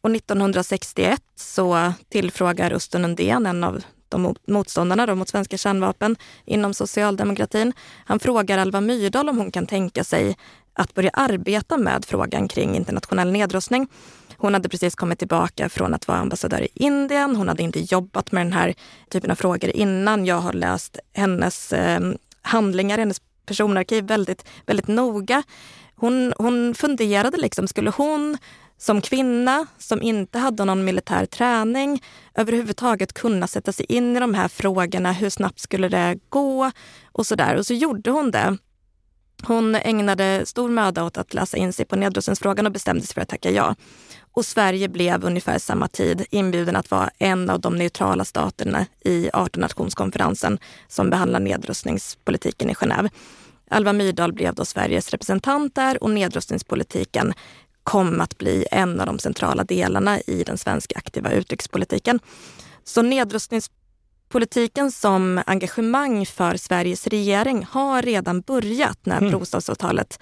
Och 1961 så tillfrågar Östen Undén, en av de motståndarna då mot svenska kärnvapen inom socialdemokratin. Han frågar Alva Myrdal om hon kan tänka sig att börja arbeta med frågan kring internationell nedrustning. Hon hade precis kommit tillbaka från att vara ambassadör i Indien. Hon hade inte jobbat med den här typen av frågor innan. Jag har läst hennes eh, handlingar, hennes personarkiv väldigt, väldigt noga. Hon, hon funderade liksom, skulle hon som kvinna som inte hade någon militär träning överhuvudtaget kunna sätta sig in i de här frågorna. Hur snabbt skulle det gå? Och så där. Och så gjorde hon det. Hon ägnade stor möda åt att läsa in sig på nedrustningsfrågan och bestämde sig för att tacka ja. Och Sverige blev ungefär samma tid inbjuden att vara en av de neutrala staterna i 18-nationskonferensen som behandlar nedrustningspolitiken i Genève. Alva Myrdal blev då Sveriges representant där och nedrustningspolitiken kom att bli en av de centrala delarna i den svenska aktiva utrikespolitiken. Så nedrustningspolitiken som engagemang för Sveriges regering har redan börjat när mm. provstoppsavtalet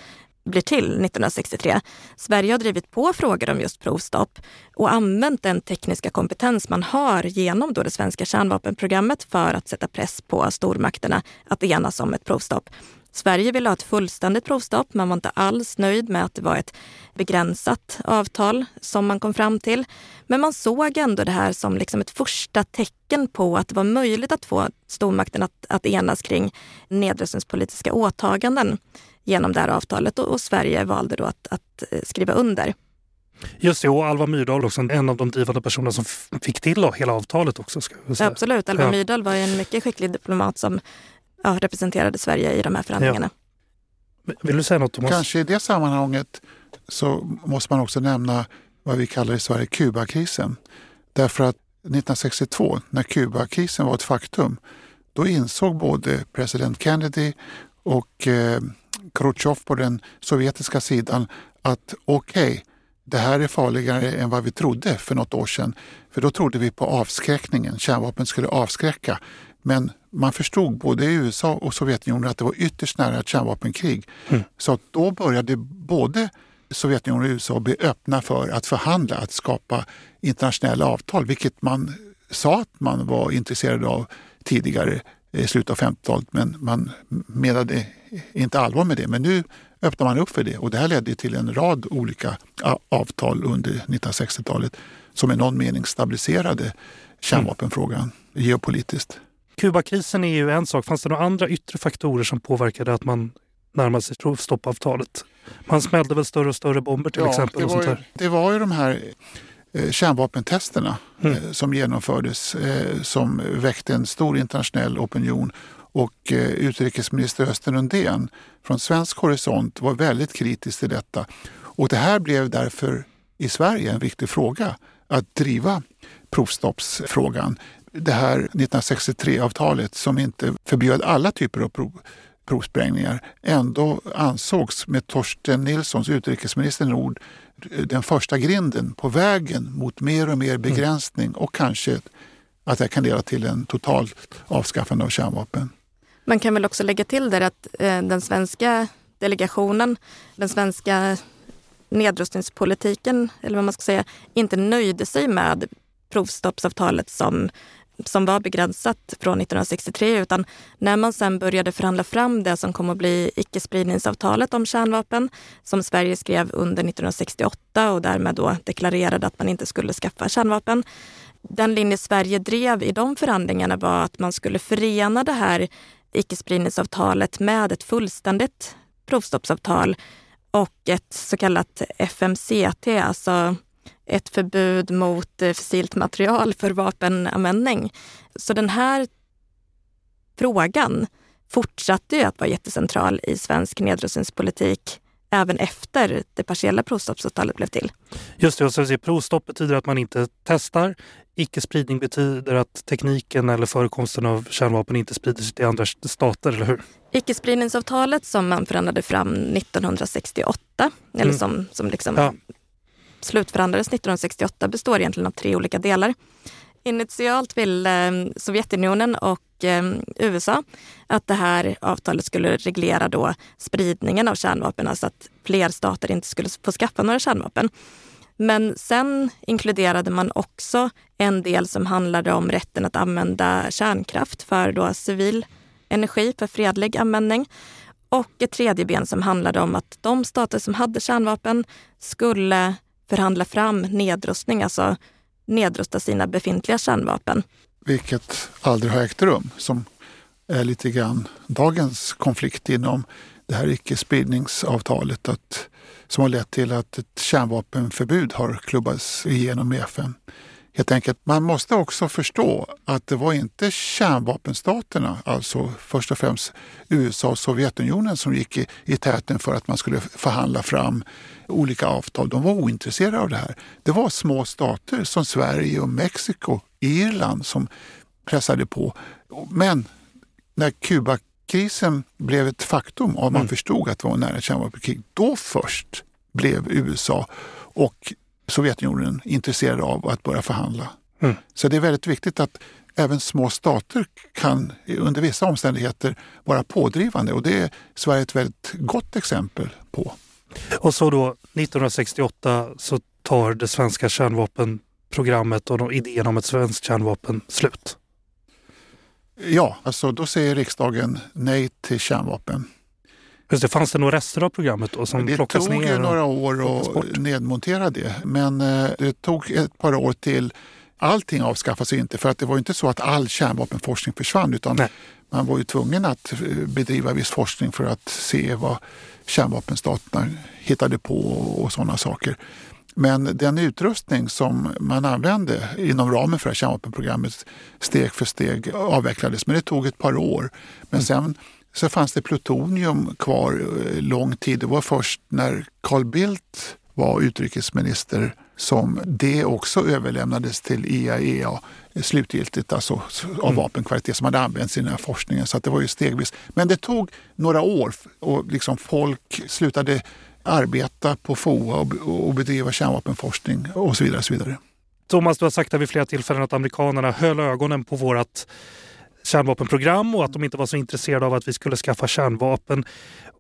blir till 1963. Sverige har drivit på frågor om just provstopp och använt den tekniska kompetens man har genom då det svenska kärnvapenprogrammet för att sätta press på stormakterna att enas om ett provstopp. Sverige ville ha ett fullständigt provstopp. Man var inte alls nöjd med att det var ett begränsat avtal som man kom fram till. Men man såg ändå det här som liksom ett första tecken på att det var möjligt att få stormakten att, att enas kring nedrustningspolitiska åtaganden genom det här avtalet och, och Sverige valde då att, att eh, skriva under. Just det, och Alva Myrdal också en av de drivande personerna som fick till hela avtalet också. Ska Absolut, Alva ja. Myrdal var en mycket skicklig diplomat som ja, representerade Sverige i de här förhandlingarna. Ja. Vill du säga något Thomas? Kanske i det sammanhanget så måste man också nämna vad vi kallar i Sverige Kubakrisen. Därför att 1962 när Kubakrisen var ett faktum då insåg både president Kennedy och eh, Khrushchev på den sovjetiska sidan att okej, okay, det här är farligare än vad vi trodde för något år sedan. För då trodde vi på avskräckningen, kärnvapen skulle avskräcka. Men man förstod både i USA och Sovjetunionen att det var ytterst nära ett kärnvapenkrig. Mm. Så då började både Sovjetunionen och USA bli öppna för att förhandla, att skapa internationella avtal, vilket man sa att man var intresserad av tidigare i slutet av 50-talet, men man menade inte allvar med det. Men nu öppnar man upp för det och det här ledde till en rad olika avtal under 1960-talet som i någon mening stabiliserade kärnvapenfrågan geopolitiskt. Kubakrisen är ju en sak. Fanns det några andra yttre faktorer som påverkade att man närmade sig stoppavtalet? Man smällde väl större och större bomber till ja, exempel? Det var, ju, det var ju de här eh, kärnvapentesterna mm. eh, som genomfördes eh, som väckte en stor internationell opinion och eh, utrikesminister Östen Undén från svensk horisont var väldigt kritisk till detta. Och det här blev därför i Sverige en viktig fråga att driva provstoppsfrågan. Det här 1963-avtalet som inte förbjöd alla typer av prov, provsprängningar ändå ansågs med Torsten Nilssons, utrikesministern ord, eh, den första grinden på vägen mot mer och mer begränsning och kanske att det kan leda till en total avskaffande av kärnvapen. Man kan väl också lägga till där att eh, den svenska delegationen, den svenska nedrustningspolitiken, eller vad man ska säga, inte nöjde sig med provstoppsavtalet som, som var begränsat från 1963, utan när man sen började förhandla fram det som kom att bli icke-spridningsavtalet om kärnvapen, som Sverige skrev under 1968 och därmed då deklarerade att man inte skulle skaffa kärnvapen. Den linje Sverige drev i de förhandlingarna var att man skulle förena det här icke-spridningsavtalet med ett fullständigt provstoppsavtal och ett så kallat FMCT, alltså ett förbud mot eh, fossilt material för vapenanvändning. Så den här frågan fortsatte ju att vara jättecentral i svensk nedrustningspolitik även efter det partiella provstoppsavtalet blev till. Just det, och så provstopp betyder att man inte testar. Icke-spridning betyder att tekniken eller förekomsten av kärnvapen inte sprider sig till andra stater, eller hur? Icke-spridningsavtalet som man förhandlade fram 1968, mm. eller som, som liksom ja. slutförhandlades 1968, består egentligen av tre olika delar. Initialt ville eh, Sovjetunionen och eh, USA att det här avtalet skulle reglera då spridningen av kärnvapen, alltså att fler stater inte skulle få skaffa några kärnvapen. Men sen inkluderade man också en del som handlade om rätten att använda kärnkraft för då civil energi, för fredlig användning. Och ett tredje ben som handlade om att de stater som hade kärnvapen skulle förhandla fram nedrustning, alltså nedrusta sina befintliga kärnvapen. Vilket aldrig har ägt rum, som är lite grann dagens konflikt inom det här icke-spridningsavtalet att, som har lett till att ett kärnvapenförbud har klubbats igenom i FN. Helt enkelt, man måste också förstå att det var inte kärnvapenstaterna, alltså först och främst USA och Sovjetunionen som gick i, i täten för att man skulle förhandla fram olika avtal. De var ointresserade av det här. Det var små stater som Sverige och Mexiko, Irland som pressade på. Men när Kuba Kubakrisen blev ett faktum och man mm. förstod att det var nära kärnvapenkrig, då först blev USA och Sovjetunionen intresserade av att börja förhandla. Mm. Så det är väldigt viktigt att även små stater kan under vissa omständigheter vara pådrivande och det är Sverige ett väldigt gott exempel på. Och så då 1968 så tar det svenska kärnvapenprogrammet och idén om ett svenskt kärnvapen slut. Ja, alltså då säger riksdagen nej till kärnvapen. Just det, fanns det några rester av programmet då som det plockas ner? Det tog några år att nedmontera det, men eh, det tog ett par år till. Allting avskaffas inte, för att det var inte så att all kärnvapenforskning försvann, utan Nej. man var ju tvungen att eh, bedriva viss forskning för att se vad kärnvapenstaterna hittade på och sådana saker. Men den utrustning som man använde inom ramen för kärnvapenprogrammet steg för steg avvecklades, men det tog ett par år. Men sen så fanns det plutonium kvar eh, lång tid. Det var först när Carl Bildt var utrikesminister som det också överlämnades till IAEA slutgiltigt, alltså av mm. vapenkvalitet som hade använts i den här forskningen. Så det var ju stegvis. Men det tog några år och liksom folk slutade arbeta på FOA och, och bedriva kärnvapenforskning och så vidare. Och så vidare. Thomas, du har sagt det vid flera tillfällen att amerikanerna höll ögonen på vårt kärnvapenprogram och att de inte var så intresserade av att vi skulle skaffa kärnvapen.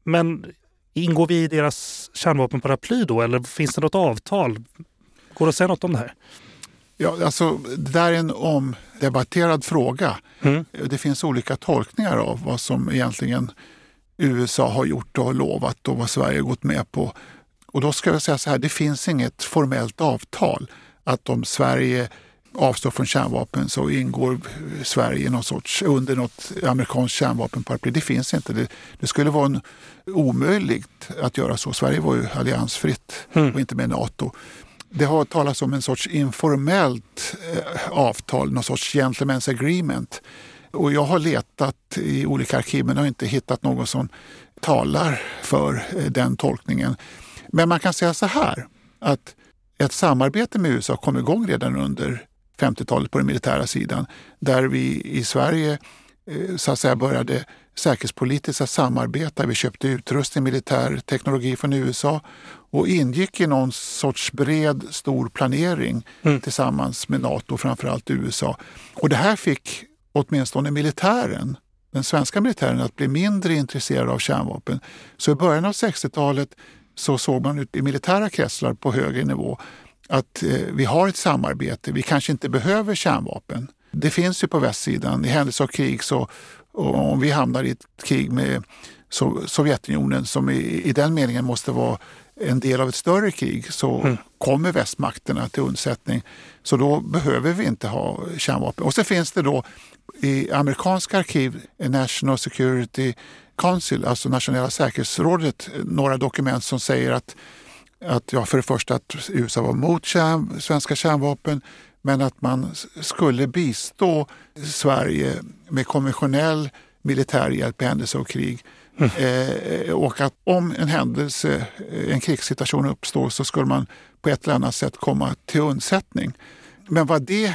Men ingår vi i deras kärnvapenparaply då eller finns det något avtal? Går det att säga något om det här? Ja, alltså, det där är en omdebatterad fråga. Mm. Det finns olika tolkningar av vad som egentligen USA har gjort och lovat och vad Sverige gått med på. Och då ska jag säga så här, det finns inget formellt avtal att om Sverige avstår från kärnvapen så ingår Sverige någon sorts, under något amerikanskt kärnvapenparaply. Det finns inte. Det, det skulle vara en, omöjligt att göra så. Sverige var ju alliansfritt mm. och inte med Nato. Det har talats om en sorts informellt eh, avtal, någon sorts gentlemen's agreement. Och jag har letat i olika arkiv men har inte hittat någon som talar för eh, den tolkningen. Men man kan säga så här att ett samarbete med USA kom igång redan under 50-talet på den militära sidan där vi i Sverige eh, så att säga började säkerhetspolitiskt samarbeta. Vi köpte utrustning, militär teknologi från USA och ingick i någon sorts bred, stor planering mm. tillsammans med Nato, framförallt USA. Och det här fick åtminstone militären, den svenska militären, att bli mindre intresserad av kärnvapen. Så i början av 60-talet så såg man ut i militära kretsar på högre nivå att eh, vi har ett samarbete, vi kanske inte behöver kärnvapen. Det finns ju på västsidan. I händelse av krig så om vi hamnar i ett krig med Sovjetunionen som i, i den meningen måste vara en del av ett större krig så mm. kommer västmakterna till undsättning. Så då behöver vi inte ha kärnvapen. Och så finns det då i amerikanska arkiv, National Security Council, alltså nationella säkerhetsrådet, några dokument som säger att, att ja, för det första att USA var mot kärn, svenska kärnvapen men att man skulle bistå Sverige med konventionell militär hjälp i händelse av krig. Mm. Eh, och att om en händelse, en krigssituation uppstår så skulle man på ett eller annat sätt komma till undsättning. Men vad det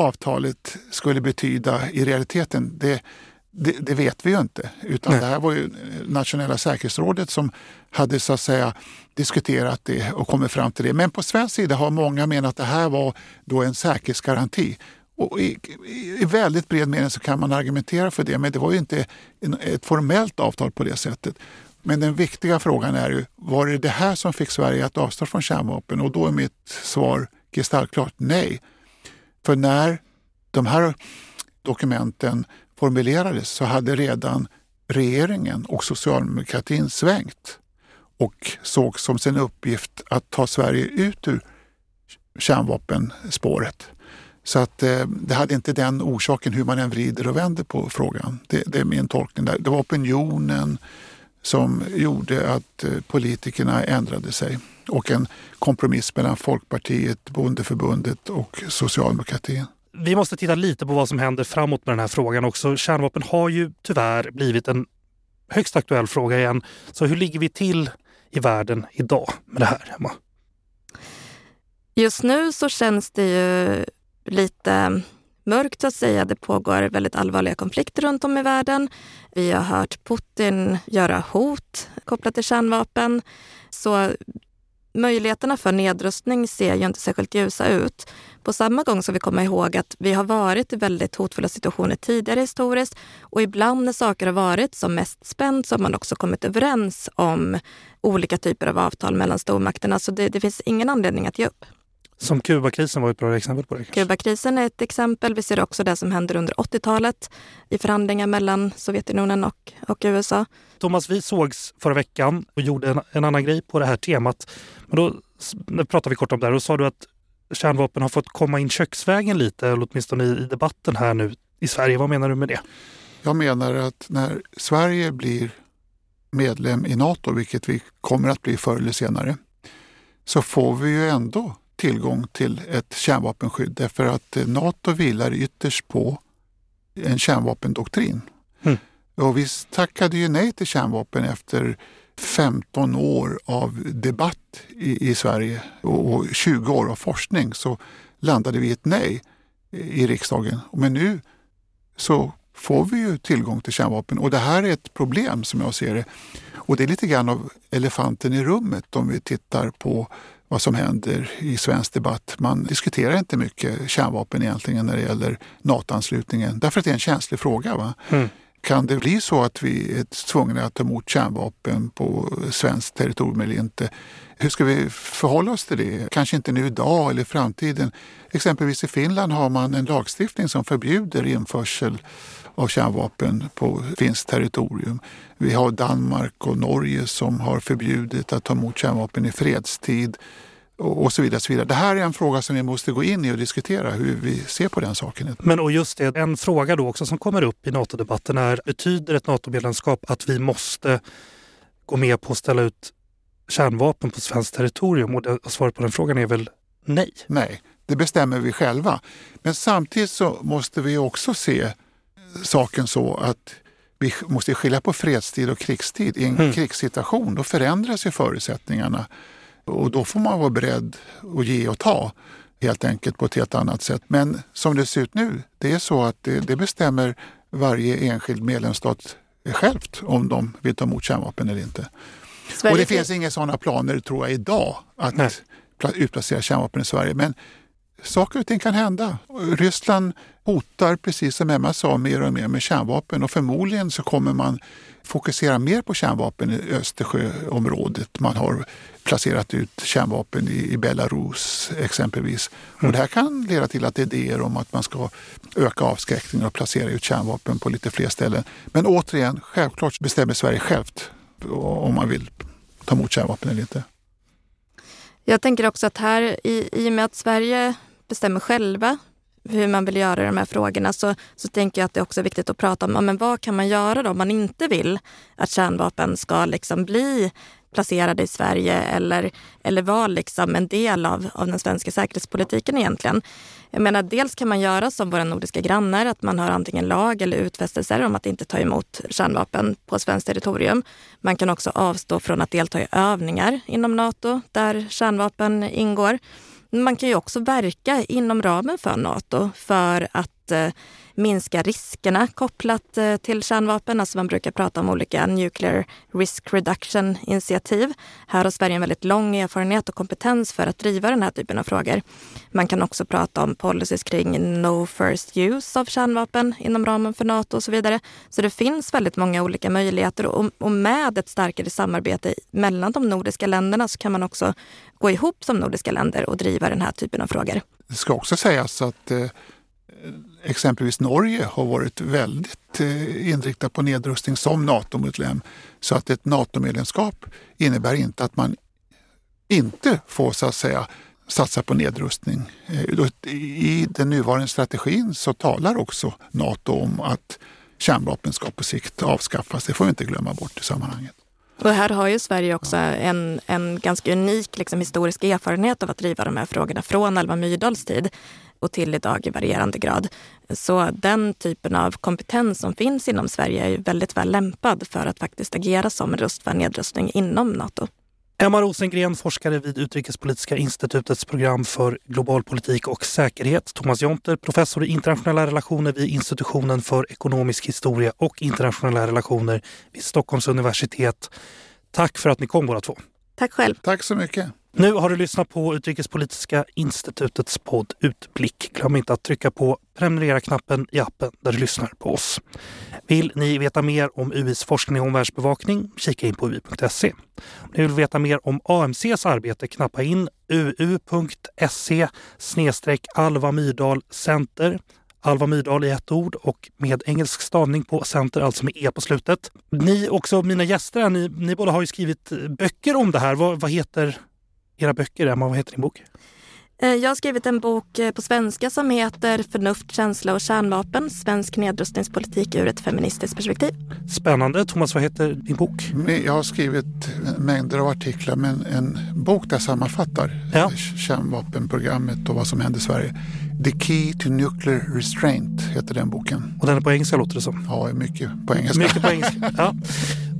avtalet skulle betyda i realiteten, det, det, det vet vi ju inte. Utan Nej. det här var ju nationella säkerhetsrådet som hade så att säga diskuterat det och kommit fram till det. Men på svensk sida har många menat att det här var då en säkerhetsgaranti. Och i, I väldigt bred mening så kan man argumentera för det, men det var ju inte ett formellt avtal på det sättet. Men den viktiga frågan är ju, var det det här som fick Sverige att avstå från kärnvapen? Och då är mitt svar kristallklart nej. För när de här dokumenten formulerades så hade redan regeringen och socialdemokratin svängt och såg som sin uppgift att ta Sverige ut ur kärnvapenspåret. Så att eh, det hade inte den orsaken hur man än vrider och vänder på frågan. Det, det är min tolkning. Där. Det var opinionen som gjorde att eh, politikerna ändrade sig och en kompromiss mellan Folkpartiet, Bondeförbundet och socialdemokratin. Vi måste titta lite på vad som händer framåt med den här frågan också. Kärnvapen har ju tyvärr blivit en högst aktuell fråga igen. Så hur ligger vi till i världen idag med det här, Emma? Just nu så känns det ju lite mörkt att säga. Det pågår väldigt allvarliga konflikter runt om i världen. Vi har hört Putin göra hot kopplat till kärnvapen. Så möjligheterna för nedrustning ser ju inte särskilt ljusa ut. På samma gång ska vi komma ihåg att vi har varit i väldigt hotfulla situationer tidigare historiskt och ibland när saker har varit som mest spänt så har man också kommit överens om olika typer av avtal mellan stormakterna. Så det, det finns ingen anledning att ge upp. Som Kubakrisen var ett bra exempel på det. Kubakrisen är ett exempel. Vi ser också det som händer under 80-talet i förhandlingar mellan Sovjetunionen och, och USA. Thomas, vi sågs förra veckan och gjorde en, en annan grej på det här temat. Men då pratade vi kort om det här och sa du att kärnvapen har fått komma in köksvägen lite, eller åtminstone i, i debatten här nu i Sverige. Vad menar du med det? Jag menar att när Sverige blir medlem i Nato, vilket vi kommer att bli förr eller senare, så får vi ju ändå tillgång till ett kärnvapenskydd därför att eh, Nato vilar ytterst på en kärnvapendoktrin. Mm. Och vi tackade ju nej till kärnvapen efter 15 år av debatt i, i Sverige och, och 20 år av forskning så landade vi ett nej i riksdagen. Men nu så får vi ju tillgång till kärnvapen och det här är ett problem som jag ser det. Och det är lite grann av elefanten i rummet om vi tittar på vad som händer i svensk debatt. Man diskuterar inte mycket kärnvapen egentligen när det gäller NATO-anslutningen därför att det är en känslig fråga. Mm. Kan det bli så att vi är tvungna att ta emot kärnvapen på svenskt territorium eller inte? Hur ska vi förhålla oss till det? Kanske inte nu idag eller i framtiden. Exempelvis i Finland har man en lagstiftning som förbjuder införsel av kärnvapen på finskt territorium. Vi har Danmark och Norge som har förbjudit att ta emot kärnvapen i fredstid och så vidare, så vidare. Det här är en fråga som vi måste gå in i och diskutera hur vi ser på den saken. Men och just det, en fråga då också som kommer upp i NATO-debatten är betyder ett NATO-medlemskap att vi måste gå med på att ställa ut kärnvapen på svenskt territorium? Och svaret på den frågan är väl nej. Nej, det bestämmer vi själva. Men samtidigt så måste vi också se saken så att vi måste skilja på fredstid och krigstid. I en mm. krigssituation då förändras ju förutsättningarna och då får man vara beredd att ge och ta helt enkelt på ett helt annat sätt. Men som det ser ut nu, det är så att det, det bestämmer varje enskild medlemsstat självt om de vill ta emot kärnvapen eller inte. Sverige och det finns inga sådana planer tror jag idag att Nej. utplacera kärnvapen i Sverige. Men saker och ting kan hända. Ryssland hotar, precis som Emma sa, mer och mer med kärnvapen och förmodligen så kommer man fokusera mer på kärnvapen i Östersjöområdet. Man har placerat ut kärnvapen i, Belarus exempelvis. Mm. Och det här kan leda till att idéer om att man ska öka avskräckningen och placera ut kärnvapen på lite fler ställen. Men återigen, självklart bestämmer Sverige självt om man vill ta emot kärnvapen eller inte. Jag tänker också att här, i, i och med att Sverige bestämmer själva hur man vill göra i de här frågorna så, så tänker jag att det också är viktigt att prata om men vad kan man göra då om man inte vill att kärnvapen ska liksom bli placerade i Sverige eller, eller vara liksom en del av, av den svenska säkerhetspolitiken egentligen. Jag menar, dels kan man göra som våra nordiska grannar, att man har antingen lag eller utfästelser om att inte ta emot kärnvapen på svenskt territorium. Man kan också avstå från att delta i övningar inom Nato där kärnvapen ingår. Man kan ju också verka inom ramen för Nato för att eh, minska riskerna kopplat eh, till kärnvapen. Alltså man brukar prata om olika nuclear risk reduction initiativ. Här har Sverige en väldigt lång erfarenhet och kompetens för att driva den här typen av frågor. Man kan också prata om policies kring no first use av kärnvapen inom ramen för Nato och så vidare. Så det finns väldigt många olika möjligheter och med ett starkare samarbete mellan de nordiska länderna så kan man också gå ihop som nordiska länder och driva den här typen av frågor. Det ska också sägas att eh, exempelvis Norge har varit väldigt eh, inriktat på nedrustning som NATO-medlem. Så att ett NATO-medlemskap innebär inte att man inte får så att säga satsa på nedrustning. Eh, I den nuvarande strategin så talar också NATO om att kärnvapen ska på sikt avskaffas. Det får vi inte glömma bort i sammanhanget. Och här har ju Sverige också en, en ganska unik liksom, historisk erfarenhet av att driva de här frågorna från Alva Myrdals tid och till idag i varierande grad. Så den typen av kompetens som finns inom Sverige är väldigt väl lämpad för att faktiskt agera som röst för nedrustning inom Nato. Emma Rosengren, forskare vid Utrikespolitiska institutets program för global politik och säkerhet. Thomas Jonter, professor i internationella relationer vid institutionen för ekonomisk historia och internationella relationer vid Stockholms universitet. Tack för att ni kom båda två. Tack själv. Tack så mycket. Nu har du lyssnat på Utrikespolitiska institutets podd Utblick. Glöm inte att trycka på prenumerera-knappen i appen där du lyssnar på oss. Vill ni veta mer om UIs forskning och omvärldsbevakning? Kika in på ui.se. Om ni vill veta mer om AMCs arbete? Knappa in uu.se Alva Myrdal Center Alva Myrdal i ett ord och med engelsk stavning på center, alltså med e på slutet. Ni också, mina gäster här, ni, ni båda har ju skrivit böcker om det här. Vad, vad heter era böcker, Emma? Vad heter din bok? Eh, jag har skrivit en bok eh, på svenska som heter Förnuft, känsla och kärnvapen. Svensk nedrustningspolitik ur ett feministiskt perspektiv. Spännande. Thomas, vad heter din bok? Jag har skrivit mängder av artiklar men en bok där jag sammanfattar ja. kärnvapenprogrammet och vad som händer i Sverige. The Key to Nuclear Restraint heter den boken. Och den är på engelska låter det som. Ja, mycket på engelska. Mycket på engelska. <laughs> Ja.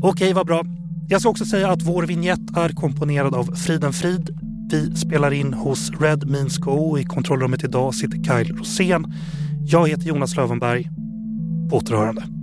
Okej, vad bra. Jag ska också säga att vår vignett är komponerad av Friden Frid. Vi spelar in hos Red Means Go. I kontrollrummet idag sitter Kyle Rosén. Jag heter Jonas Lövenberg. På återhörande.